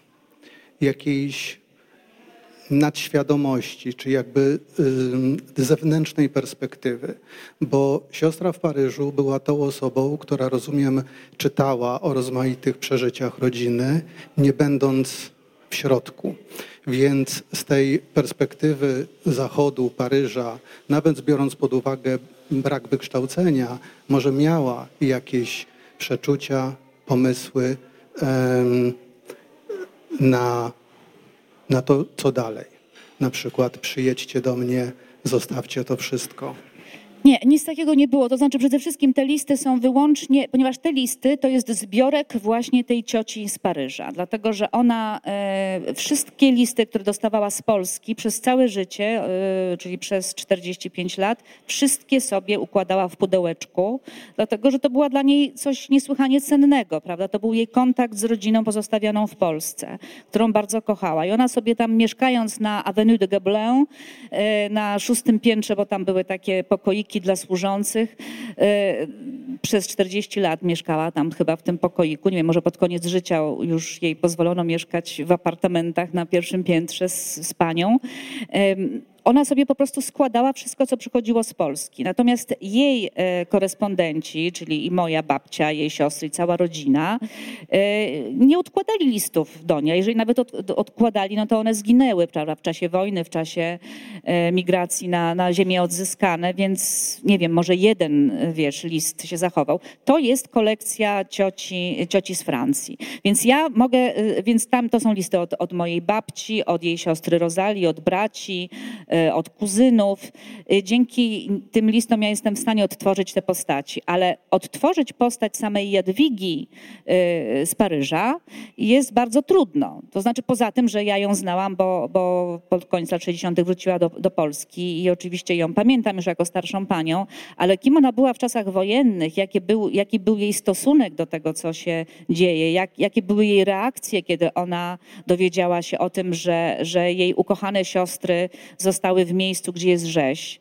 jakiejś nadświadomości, czy jakby zewnętrznej perspektywy, bo siostra w Paryżu była tą osobą, która rozumiem czytała o rozmaitych przeżyciach rodziny, nie będąc w środku. Więc z tej perspektywy Zachodu, Paryża, nawet biorąc pod uwagę brak wykształcenia, może miała jakieś przeczucia, pomysły um, na na to, co dalej. Na przykład przyjedźcie do mnie, zostawcie to wszystko. Nie, nic takiego nie było. To znaczy przede wszystkim te listy są wyłącznie, ponieważ te listy to jest zbiorek właśnie tej cioci z Paryża. Dlatego, że ona e, wszystkie listy, które dostawała z Polski przez całe życie, e, czyli przez 45 lat, wszystkie sobie układała w pudełeczku, dlatego, że to była dla niej coś niesłychanie cennego, prawda? To był jej kontakt z rodziną pozostawioną w Polsce, którą bardzo kochała. I ona sobie tam mieszkając na Avenue de Gobelin, e, na szóstym piętrze, bo tam były takie pokoiki dla służących. E, przez 40 lat mieszkała tam chyba w tym pokoiku. Nie wiem, może pod koniec życia już jej pozwolono mieszkać w apartamentach na pierwszym piętrze z, z panią ona sobie po prostu składała wszystko, co przychodziło z Polski. Natomiast jej e, korespondenci, czyli i moja babcia, jej siostry, i cała rodzina, e, nie odkładali listów do niej. Jeżeli nawet od, odkładali, no to one zginęły prawda, w czasie wojny, w czasie e, migracji na, na ziemię odzyskane, więc nie wiem, może jeden, wiesz, list się zachował. To jest kolekcja cioci, cioci z Francji. Więc ja mogę, więc tam to są listy od, od mojej babci, od jej siostry Rozali, od braci, od kuzynów. E, dzięki tym listom ja jestem w stanie odtworzyć te postaci, ale odtworzyć postać samej Jadwigi e, z Paryża jest bardzo trudno. To znaczy poza tym, że ja ją znałam, bo, bo pod koniec lat 60. wróciła do, do Polski i oczywiście ją pamiętam już jako starszą panią, ale kim ona była w czasach wojennych, jaki był, jaki był jej stosunek do tego, co się dzieje, jak, jakie były jej reakcje, kiedy ona dowiedziała się o tym, że, że jej ukochane siostry zostały w miejscu, gdzie jest rzeź.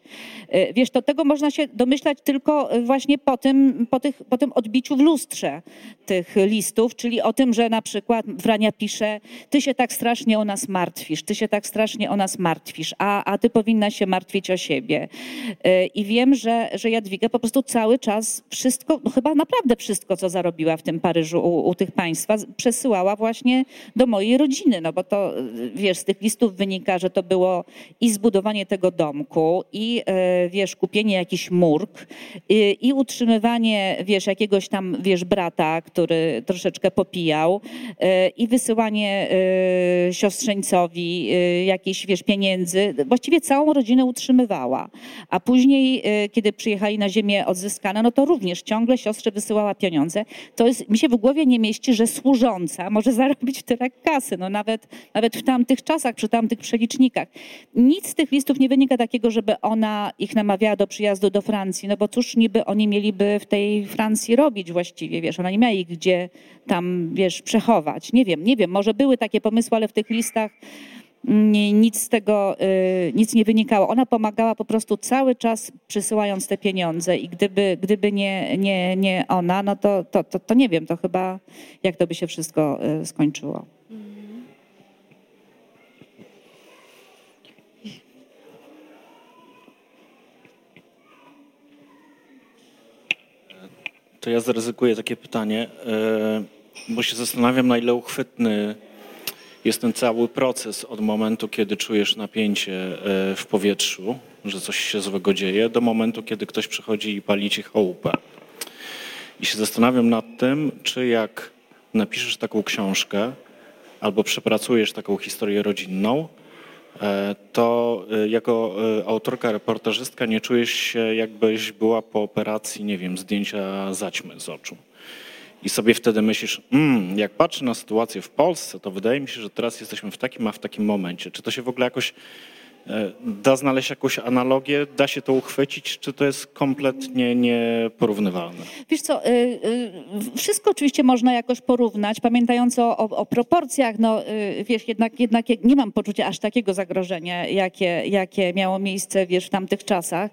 E, wiesz, to tego można się domyślać tylko e, właśnie po tym, po, tych, po tym odbiciu w lustrze tych listów, czyli o tym, że na przykład Wrania pisze, ty się tak strasznie o nas martwisz, ty się tak strasznie o nas martwisz, a, a ty powinna się martwić o siebie. E, I wiem, że, że Jadwiga po prostu cały czas wszystko, no chyba naprawdę wszystko, co zarobiła w tym Paryżu u, u tych państwa, przesyłała właśnie do mojej rodziny, no bo to, wiesz, z tych listów wynika, że to było i zbudowanie tego domku, i wiesz, kupienie jakiś murk i, i utrzymywanie, wiesz, jakiegoś tam, wiesz, brata, który troszeczkę popijał e, i wysyłanie e, siostrzeńcowi e, jakichś, wiesz, pieniędzy. Właściwie całą rodzinę utrzymywała. A później, kiedy przyjechali na ziemię odzyskane, no to również ciągle siostrze wysyłała pieniądze. To jest, mi się w głowie nie mieści, że służąca może [LAUGHS] zarobić tyle kasy. No nawet, nawet w tamtych czasach, przy tamtych przelicznikach. Nic z tych listów nie wynika takiego, żeby ona ich namawiała do przyjazdu do Francji, no bo cóż niby oni mieliby w tej Francji robić właściwie, wiesz, ona nie miała ich gdzie tam, wiesz, przechować. Nie wiem, nie wiem, może były takie pomysły, ale w tych listach nic z tego, y, nic nie wynikało. Ona pomagała po prostu cały czas przysyłając te pieniądze i gdyby, gdyby nie, nie, nie ona, no to, to, to, to nie wiem, to chyba jak to by się wszystko y, skończyło. To ja zaryzykuję takie pytanie, e, bo się zastanawiam, na ile uchwytny jest ten cały proces od momentu, kiedy czujesz napięcie e, w powietrzu, że coś się złego dzieje, do momentu, kiedy ktoś przychodzi i pali ci chałupę. I się zastanawiam nad tym, czy jak napiszesz taką książkę albo przepracujesz taką historię rodzinną, to e, jako e, autorka, reportażystka nie czujesz się jakbyś była po operacji, nie wiem, zdjęcia zaćmy z oczu. I sobie wtedy myślisz, mm, jak patrzę na sytuację w Polsce, to wydaje mi się, że teraz jesteśmy w takim, a w takim momencie. Czy to się w ogóle jakoś E, da znaleźć jakąś analogię, da się to uchwycić, czy to jest kompletnie nieporównywalne? Wiesz co, y, y, wszystko oczywiście można jakoś porównać, pamiętając o, o, proporcjach, no y, wiesz, jednak, jednak nie mam poczucia aż takiego zagrożenia, jakie, jakie miało miejsce, wiesz, w tamtych czasach.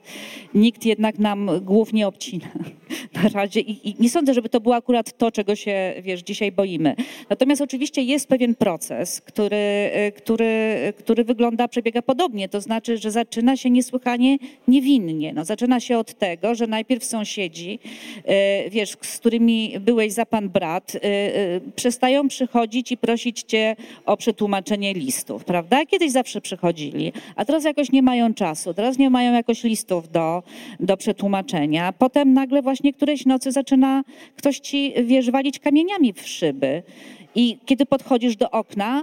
Nikt jednak nam głów nie obcina [LAUGHS] na razie i, i nie sądzę, żeby to było akurat to, czego się, wiesz, dzisiaj boimy. Natomiast oczywiście jest pewien proces, który, który, który wygląda, przebiega podobnie to znaczy, że zaczyna się niesłychanie niewinnie. No, zaczyna się od tego, że najpierw sąsiedzi, e, wiesz, z którymi byłeś za pan brat, e, e, przestają przychodzić i prosić cię o przetłumaczenie listów, prawda? Kiedyś zawsze przychodzili, a teraz jakoś nie mają czasu, teraz nie mają jakoś listów do, do przetłumaczenia. Potem nagle właśnie którejś nocy zaczyna ktoś ci, wiesz, walić kamieniami w szyby. I kiedy podchodzisz do okna,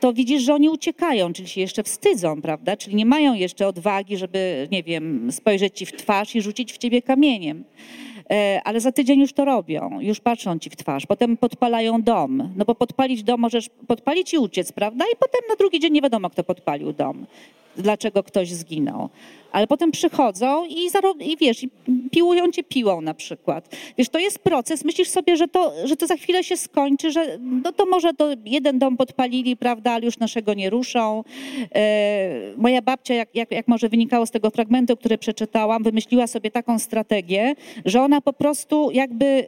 to widzisz, że oni uciekają, czyli się jeszcze wstydzą, prawda? Czyli nie mają jeszcze odwagi, żeby, nie wiem, spojrzeć ci w twarz i rzucić w ciebie kamieniem. E, ale za tydzień już to robią, już patrzą ci w twarz. Potem podpalają dom, no bo podpalić dom możesz podpalić i uciec, prawda? I potem na drugi dzień nie wiadomo, kto podpalił dom, dlaczego ktoś zginął ale potem przychodzą i, i wiesz, i piłują cię piłą na przykład. Wiesz, to jest proces, myślisz sobie, że to, że to za chwilę się skończy, że no to może to jeden dom podpalili, prawda, ale już naszego nie ruszą. E, moja babcia, jak, jak, jak może wynikało z tego fragmentu, który przeczytałam, wymyśliła sobie taką strategię, że ona po prostu jakby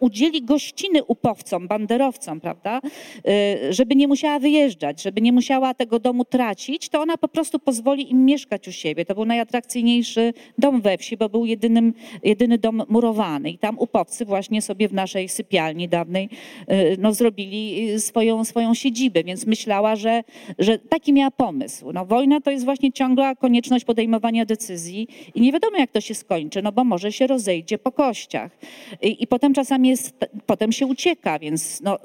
udzieli gościny upowcom, banderowcom, prawda, y, żeby nie musiała wyjeżdżać, żeby nie musiała tego domu tracić, to ona po prostu pozwoli im mieszkać u siebie. To był najatrakcyjniejszy dom we wsi, bo był jedynym, jedyny dom murowany i tam upowcy właśnie sobie w naszej sypialni dawnej y, no, zrobili swoją, swoją siedzibę, więc myślała, że, że taki miała pomysł. No, wojna to jest właśnie ciągła konieczność podejmowania decyzji i nie wiadomo jak to się skończy, no bo może się rozejdzie po kościach. I, i potem czasami jest, potem się ucieka, więc no,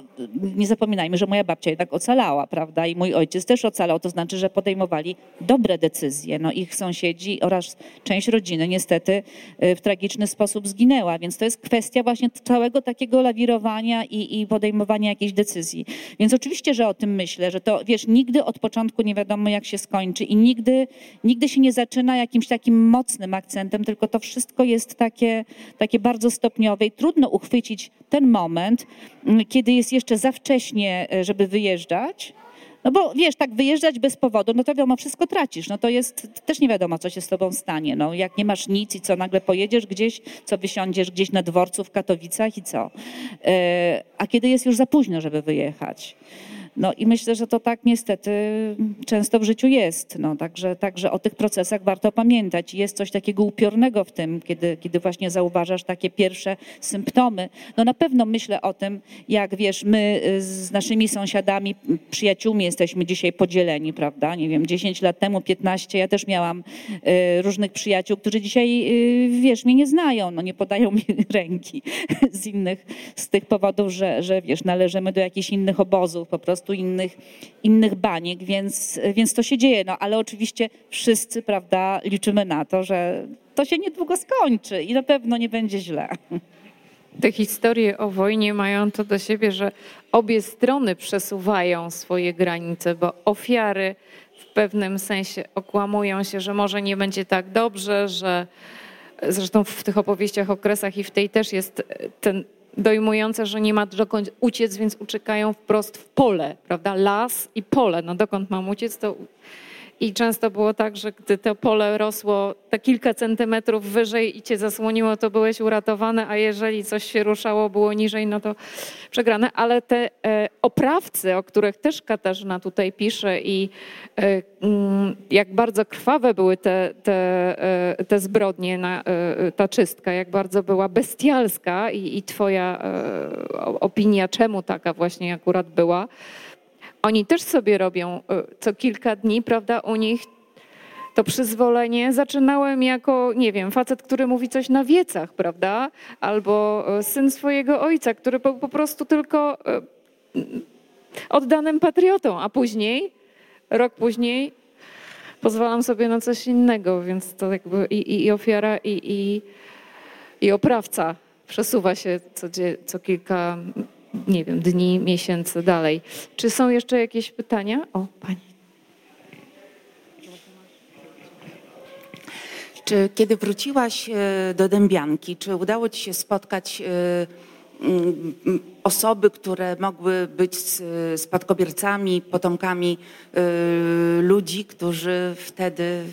nie zapominajmy, że moja babcia jednak ocalała, prawda? I mój ojciec też ocalał, to znaczy, że podejmowali dobre decyzje. No, ich sąsiedzi oraz część rodziny niestety y, w tragiczny sposób zginęła, więc to jest kwestia właśnie całego takiego lawirowania i, i podejmowania jakiejś decyzji. Więc oczywiście, że o tym myślę, że to, wiesz, nigdy od początku nie wiadomo, jak się skończy i nigdy, nigdy się nie zaczyna jakimś takim mocnym akcentem, tylko to wszystko jest takie, takie bardzo stopniowe i trudno uchwycić ten moment, mm, kiedy jest jeszcze za wcześnie, e, żeby wyjeżdżać. No bo wiesz, tak wyjeżdżać bez powodu, no to wiadomo, wszystko tracisz. No to jest, też nie wiadomo, co się z tobą stanie. No jak nie masz nic i co, nagle pojedziesz gdzieś, co wysiądziesz gdzieś na dworcu w Katowicach i co. E, a kiedy jest już za późno, żeby wyjechać. No i myślę, że to tak niestety często w życiu jest. No, także, także o tych procesach warto pamiętać. Jest coś takiego upiornego w tym, kiedy, kiedy właśnie zauważasz takie pierwsze symptomy. No na pewno myślę o tym, jak wiesz, my y, z naszymi sąsiadami, przyjaciółmi jesteśmy dzisiaj podzieleni, prawda? Nie wiem, 10 lat temu, 15, ja też miałam y, różnych przyjaciół, którzy dzisiaj, y, wiesz, mnie nie znają, no nie podają [LAUGHS] mi ręki z innych, z tych powodów, że, że wiesz, należymy do jakichś innych obozów po prostu prostu innych, innych baniek, więc, więc to się dzieje. No ale oczywiście wszyscy, prawda, liczymy na to, że to się niedługo skończy i na pewno nie będzie źle. Te historie o wojnie mają to do siebie, że obie strony przesuwają swoje granice, bo ofiary w pewnym sensie okłamują się, że może nie będzie tak dobrze, że zresztą w tych opowieściach o kresach i w tej też jest ten dojmujące, że nie ma dokąd uciec, więc uciekają wprost w pole, prawda? Las i pole. No dokąd mam uciec, to i często było tak, że gdy to pole rosło te kilka centymetrów wyżej i cię zasłoniło, to byłeś uratowany, a jeżeli coś się ruszało, było niżej, no to przegrane. Ale te e, oprawcy, o których też Katarzyna tutaj pisze i e, mm, jak bardzo krwawe były te, te, e, te zbrodnie, ta czystka, jak bardzo była bestialska i, i twoja opinia, czemu taka właśnie akurat była, oni też sobie robią y, co kilka dni, prawda, u nich to przyzwolenie. Zaczynałem jako, nie wiem, facet, który mówi coś na wiecach, prawda? Albo y, syn swojego ojca, który był po prostu tylko y, oddanym patriotą, a później, rok później, pozwalam sobie na coś innego, więc to jakby i, i, i ofiara, i, i, i oprawca przesuwa się co, co kilka nie wiem, dni, miesięcy dalej. Czy są jeszcze jakieś pytania? O, pani. Czy kiedy wróciłaś e, do Dębianki, czy udało ci się spotkać e, osoby, które mogły być spadkobiercami, potomkami e, ludzi, którzy wtedy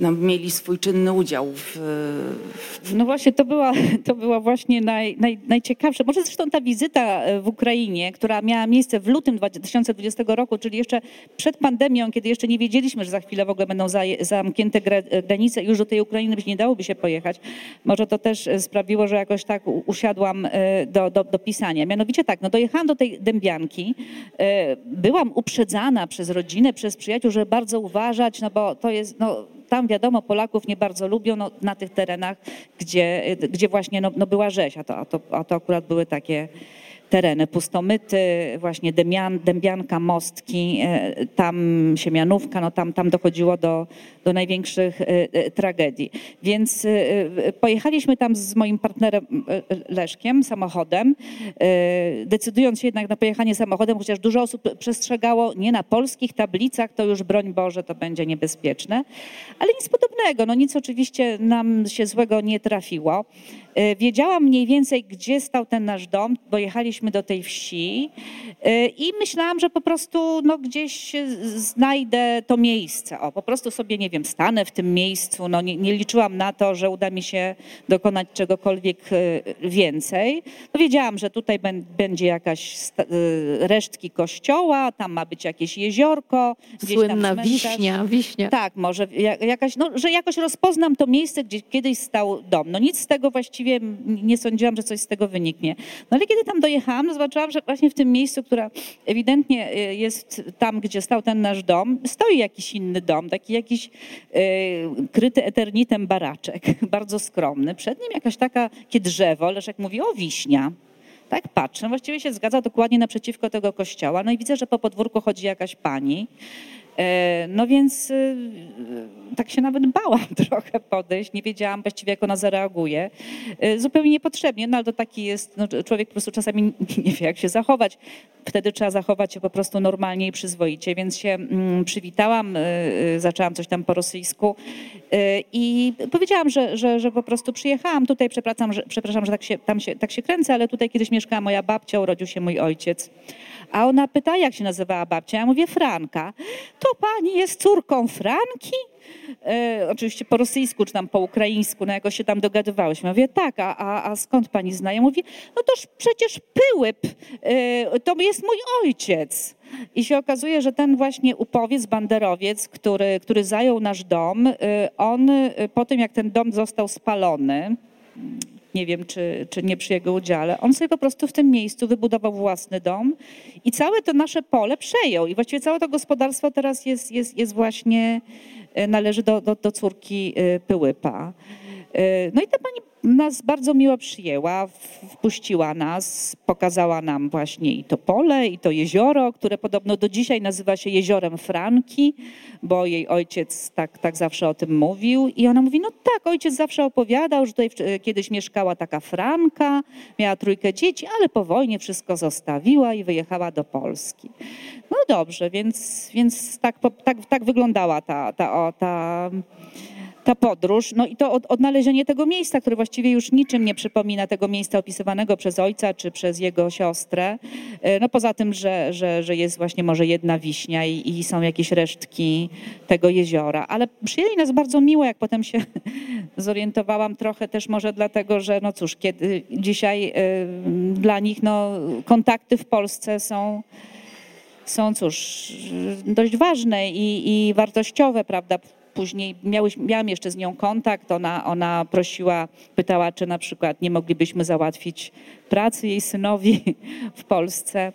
no, mieli swój czynny udział w. No właśnie, to była, [LAUGHS] to była właśnie naj, naj, najciekawsza. Może zresztą ta wizyta e, w Ukrainie, która miała miejsce w lutym 2020 roku, czyli jeszcze przed pandemią, kiedy jeszcze nie wiedzieliśmy, że za chwilę w ogóle będą za, zamknięte granice, już do tej Ukrainy być nie dałoby się pojechać. Może to też e, sprawiło, że jakoś tak usiadłam e, do, do, do pisania. Mianowicie tak, no dojechałam do tej Dębianki, byłam uprzedzana przez rodzinę, przez przyjaciół, żeby bardzo uważać, no bo to jest, no tam wiadomo, Polaków nie bardzo lubią no, na tych terenach, gdzie, gdzie właśnie no, no była rzeź, a to, a, to, a to akurat były takie tereny. Pustomyty, właśnie Dębian, Dębianka, Mostki, e, tam Siemianówka, no tam, tam dochodziło do, do największych e, e, tragedii. Więc pojechaliśmy tam z moim partnerem Leszkiem samochodem, decydując się jednak na pojechanie samochodem, chociaż dużo osób przestrzegało, nie na polskich tablicach, to już broń Boże, to będzie niebezpieczne, ale nic podobnego, no nic oczywiście nam się złego nie trafiło. Wiedziałam mniej więcej, gdzie stał ten nasz dom, bo jechaliśmy dojechałyśmy do tej wsi y, i myślałam, że po prostu no, gdzieś znajdę to miejsce. O, po prostu sobie, nie wiem, stanę w tym miejscu. No, nie, nie liczyłam na to, że uda mi się dokonać czegokolwiek y, więcej. No, wiedziałam, że tutaj będzie jakaś resztki kościoła, tam ma być jakieś jeziorko. Słynna wiśnia, wiśnia. Tak, może jakaś, no, że jakoś rozpoznam to miejsce, gdzie kiedyś stał dom. No nic z tego właściwie nie sądziłam, że coś z tego wyniknie. No ale kiedy tam dojechałam, no zobaczyłam, że właśnie w tym miejscu, które ewidentnie y, jest tam, gdzie stał ten nasz dom, stoi jakiś inny dom, taki jakiś yy, kryty eternitem baraczek, [LAUGHS] bardzo skromny. Przed nim jakaś taka, takie drzewo, Leszek mówi, o wiśnia. Tak patrzę, właściwie się zgadza dokładnie naprzeciwko tego kościoła. No i widzę, że po podwórku chodzi jakaś pani. E, no więc y, tak się nawet bałam [LAUGHS] trochę podejść, nie wiedziałam właściwie jak ona zareaguje. E, zupełnie niepotrzebnie, no ale to taki jest, no, człowiek po prostu czasami [LAUGHS] nie wie jak się zachować. Wtedy trzeba zachować się po prostu normalnie i przyzwoicie, więc się mm, przywitałam, e, zaczęłam coś tam po rosyjsku i powiedziałam, że, że, że po prostu przyjechałam tutaj, przepraszam, że, przepraszam, że tak się, tam się, tak się kręcę, ale tutaj kiedyś mieszkała moja babcia, urodził się mój ojciec. A ona pyta, jak się nazywała babcia? Ja mówię, Franka. To pani jest córką Franki? E, oczywiście po rosyjsku, czy tam po ukraińsku, no jakoś się tam dogadywałyśmy. Ja mówię, tak, a, a, a skąd pani zna? Ja mówię, no toż przecież Pyłyp, e, to jest mój ojciec. I się okazuje, że ten właśnie upowiec, banderowiec, który, który zajął nasz dom, e, on e, po tym, jak ten dom został spalony, nie wiem czy, czy nie przy jego udziale. On sobie po prostu w tym miejscu wybudował własny dom i całe to nasze pole przejął. I właściwie całe to gospodarstwo teraz jest, jest, jest właśnie, e, należy do, do, do córki e, Pyłypa. E, no i ta pani nas bardzo miło przyjęła, wpuściła nas, pokazała nam właśnie i to pole, i to jezioro, które podobno do dzisiaj nazywa się Jeziorem Franki, bo jej ojciec tak, tak zawsze o tym mówił. I ona mówi, no tak, ojciec zawsze opowiadał, że tutaj kiedyś mieszkała taka Franka, miała trójkę dzieci, ale po wojnie wszystko zostawiła i wyjechała do Polski. No dobrze, więc, więc tak, tak, tak wyglądała ta, ta, ta ta podróż, no i to odnalezienie tego miejsca, które właściwie już niczym nie przypomina tego miejsca opisywanego przez ojca czy przez jego siostrę. E, no poza tym, że, że, że jest właśnie może jedna wiśnia i, i są jakieś resztki tego jeziora. Ale przyjęli nas bardzo miło, jak potem się [LAUGHS] zorientowałam trochę też może dlatego, że no cóż, kiedy dzisiaj y, dla nich no, kontakty w Polsce są są cóż, dość ważne i, i wartościowe, prawda? Później miałam jeszcze z nią kontakt. Ona, ona prosiła, pytała, czy na przykład nie moglibyśmy załatwić pracy jej synowi [LAUGHS] w Polsce.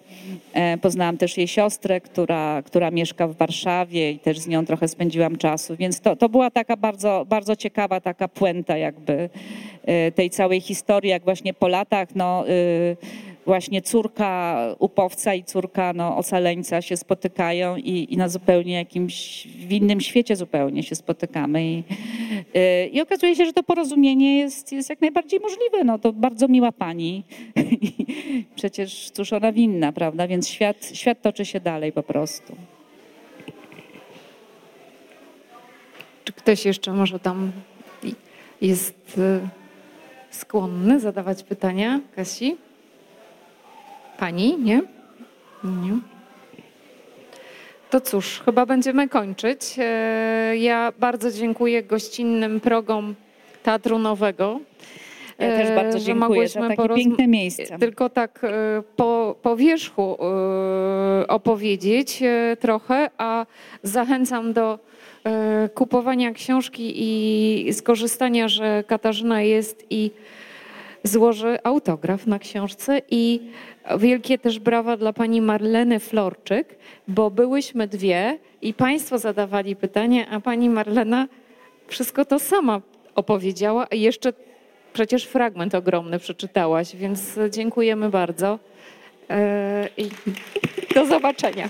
E, poznałam też jej siostrę, która, która mieszka w Warszawie i też z nią trochę spędziłam czasu. Więc to, to była taka bardzo, bardzo ciekawa taka puenta jakby e, tej całej historii, jak właśnie po latach no, y, właśnie córka upowca i córka no, ocaleńca się spotykają i, i na zupełnie jakimś, w innym świecie zupełnie się spotykamy. I, yy, i okazuje się, że to porozumienie jest, jest jak najbardziej możliwe. No, to bardzo miła pani. [LAUGHS] Przecież cóż ona winna, prawda? Więc świat, świat toczy się dalej po prostu. Czy ktoś jeszcze może tam jest y, skłonny zadawać pytania? Kasi? Pani, nie? Nie. To cóż, chyba będziemy kończyć. E, ja bardzo dziękuję gościnnym progom Teatru Nowego. Ja też e, bardzo dziękuję za takie piękne miejsce. Tylko tak e, po, po wierzchu opowiedzieć trochę, a zachęcam do kupowania książki i skorzystania, że Katarzyna jest i złoży autograf na książce i wielkie też brawa dla pani Marleny Florczyk, bo byłyśmy dwie i państwo zadawali pytania, a pani Marlena wszystko to sama opowiedziała i jeszcze przecież fragment ogromny przeczytałaś, więc dziękujemy bardzo e, i do zobaczenia.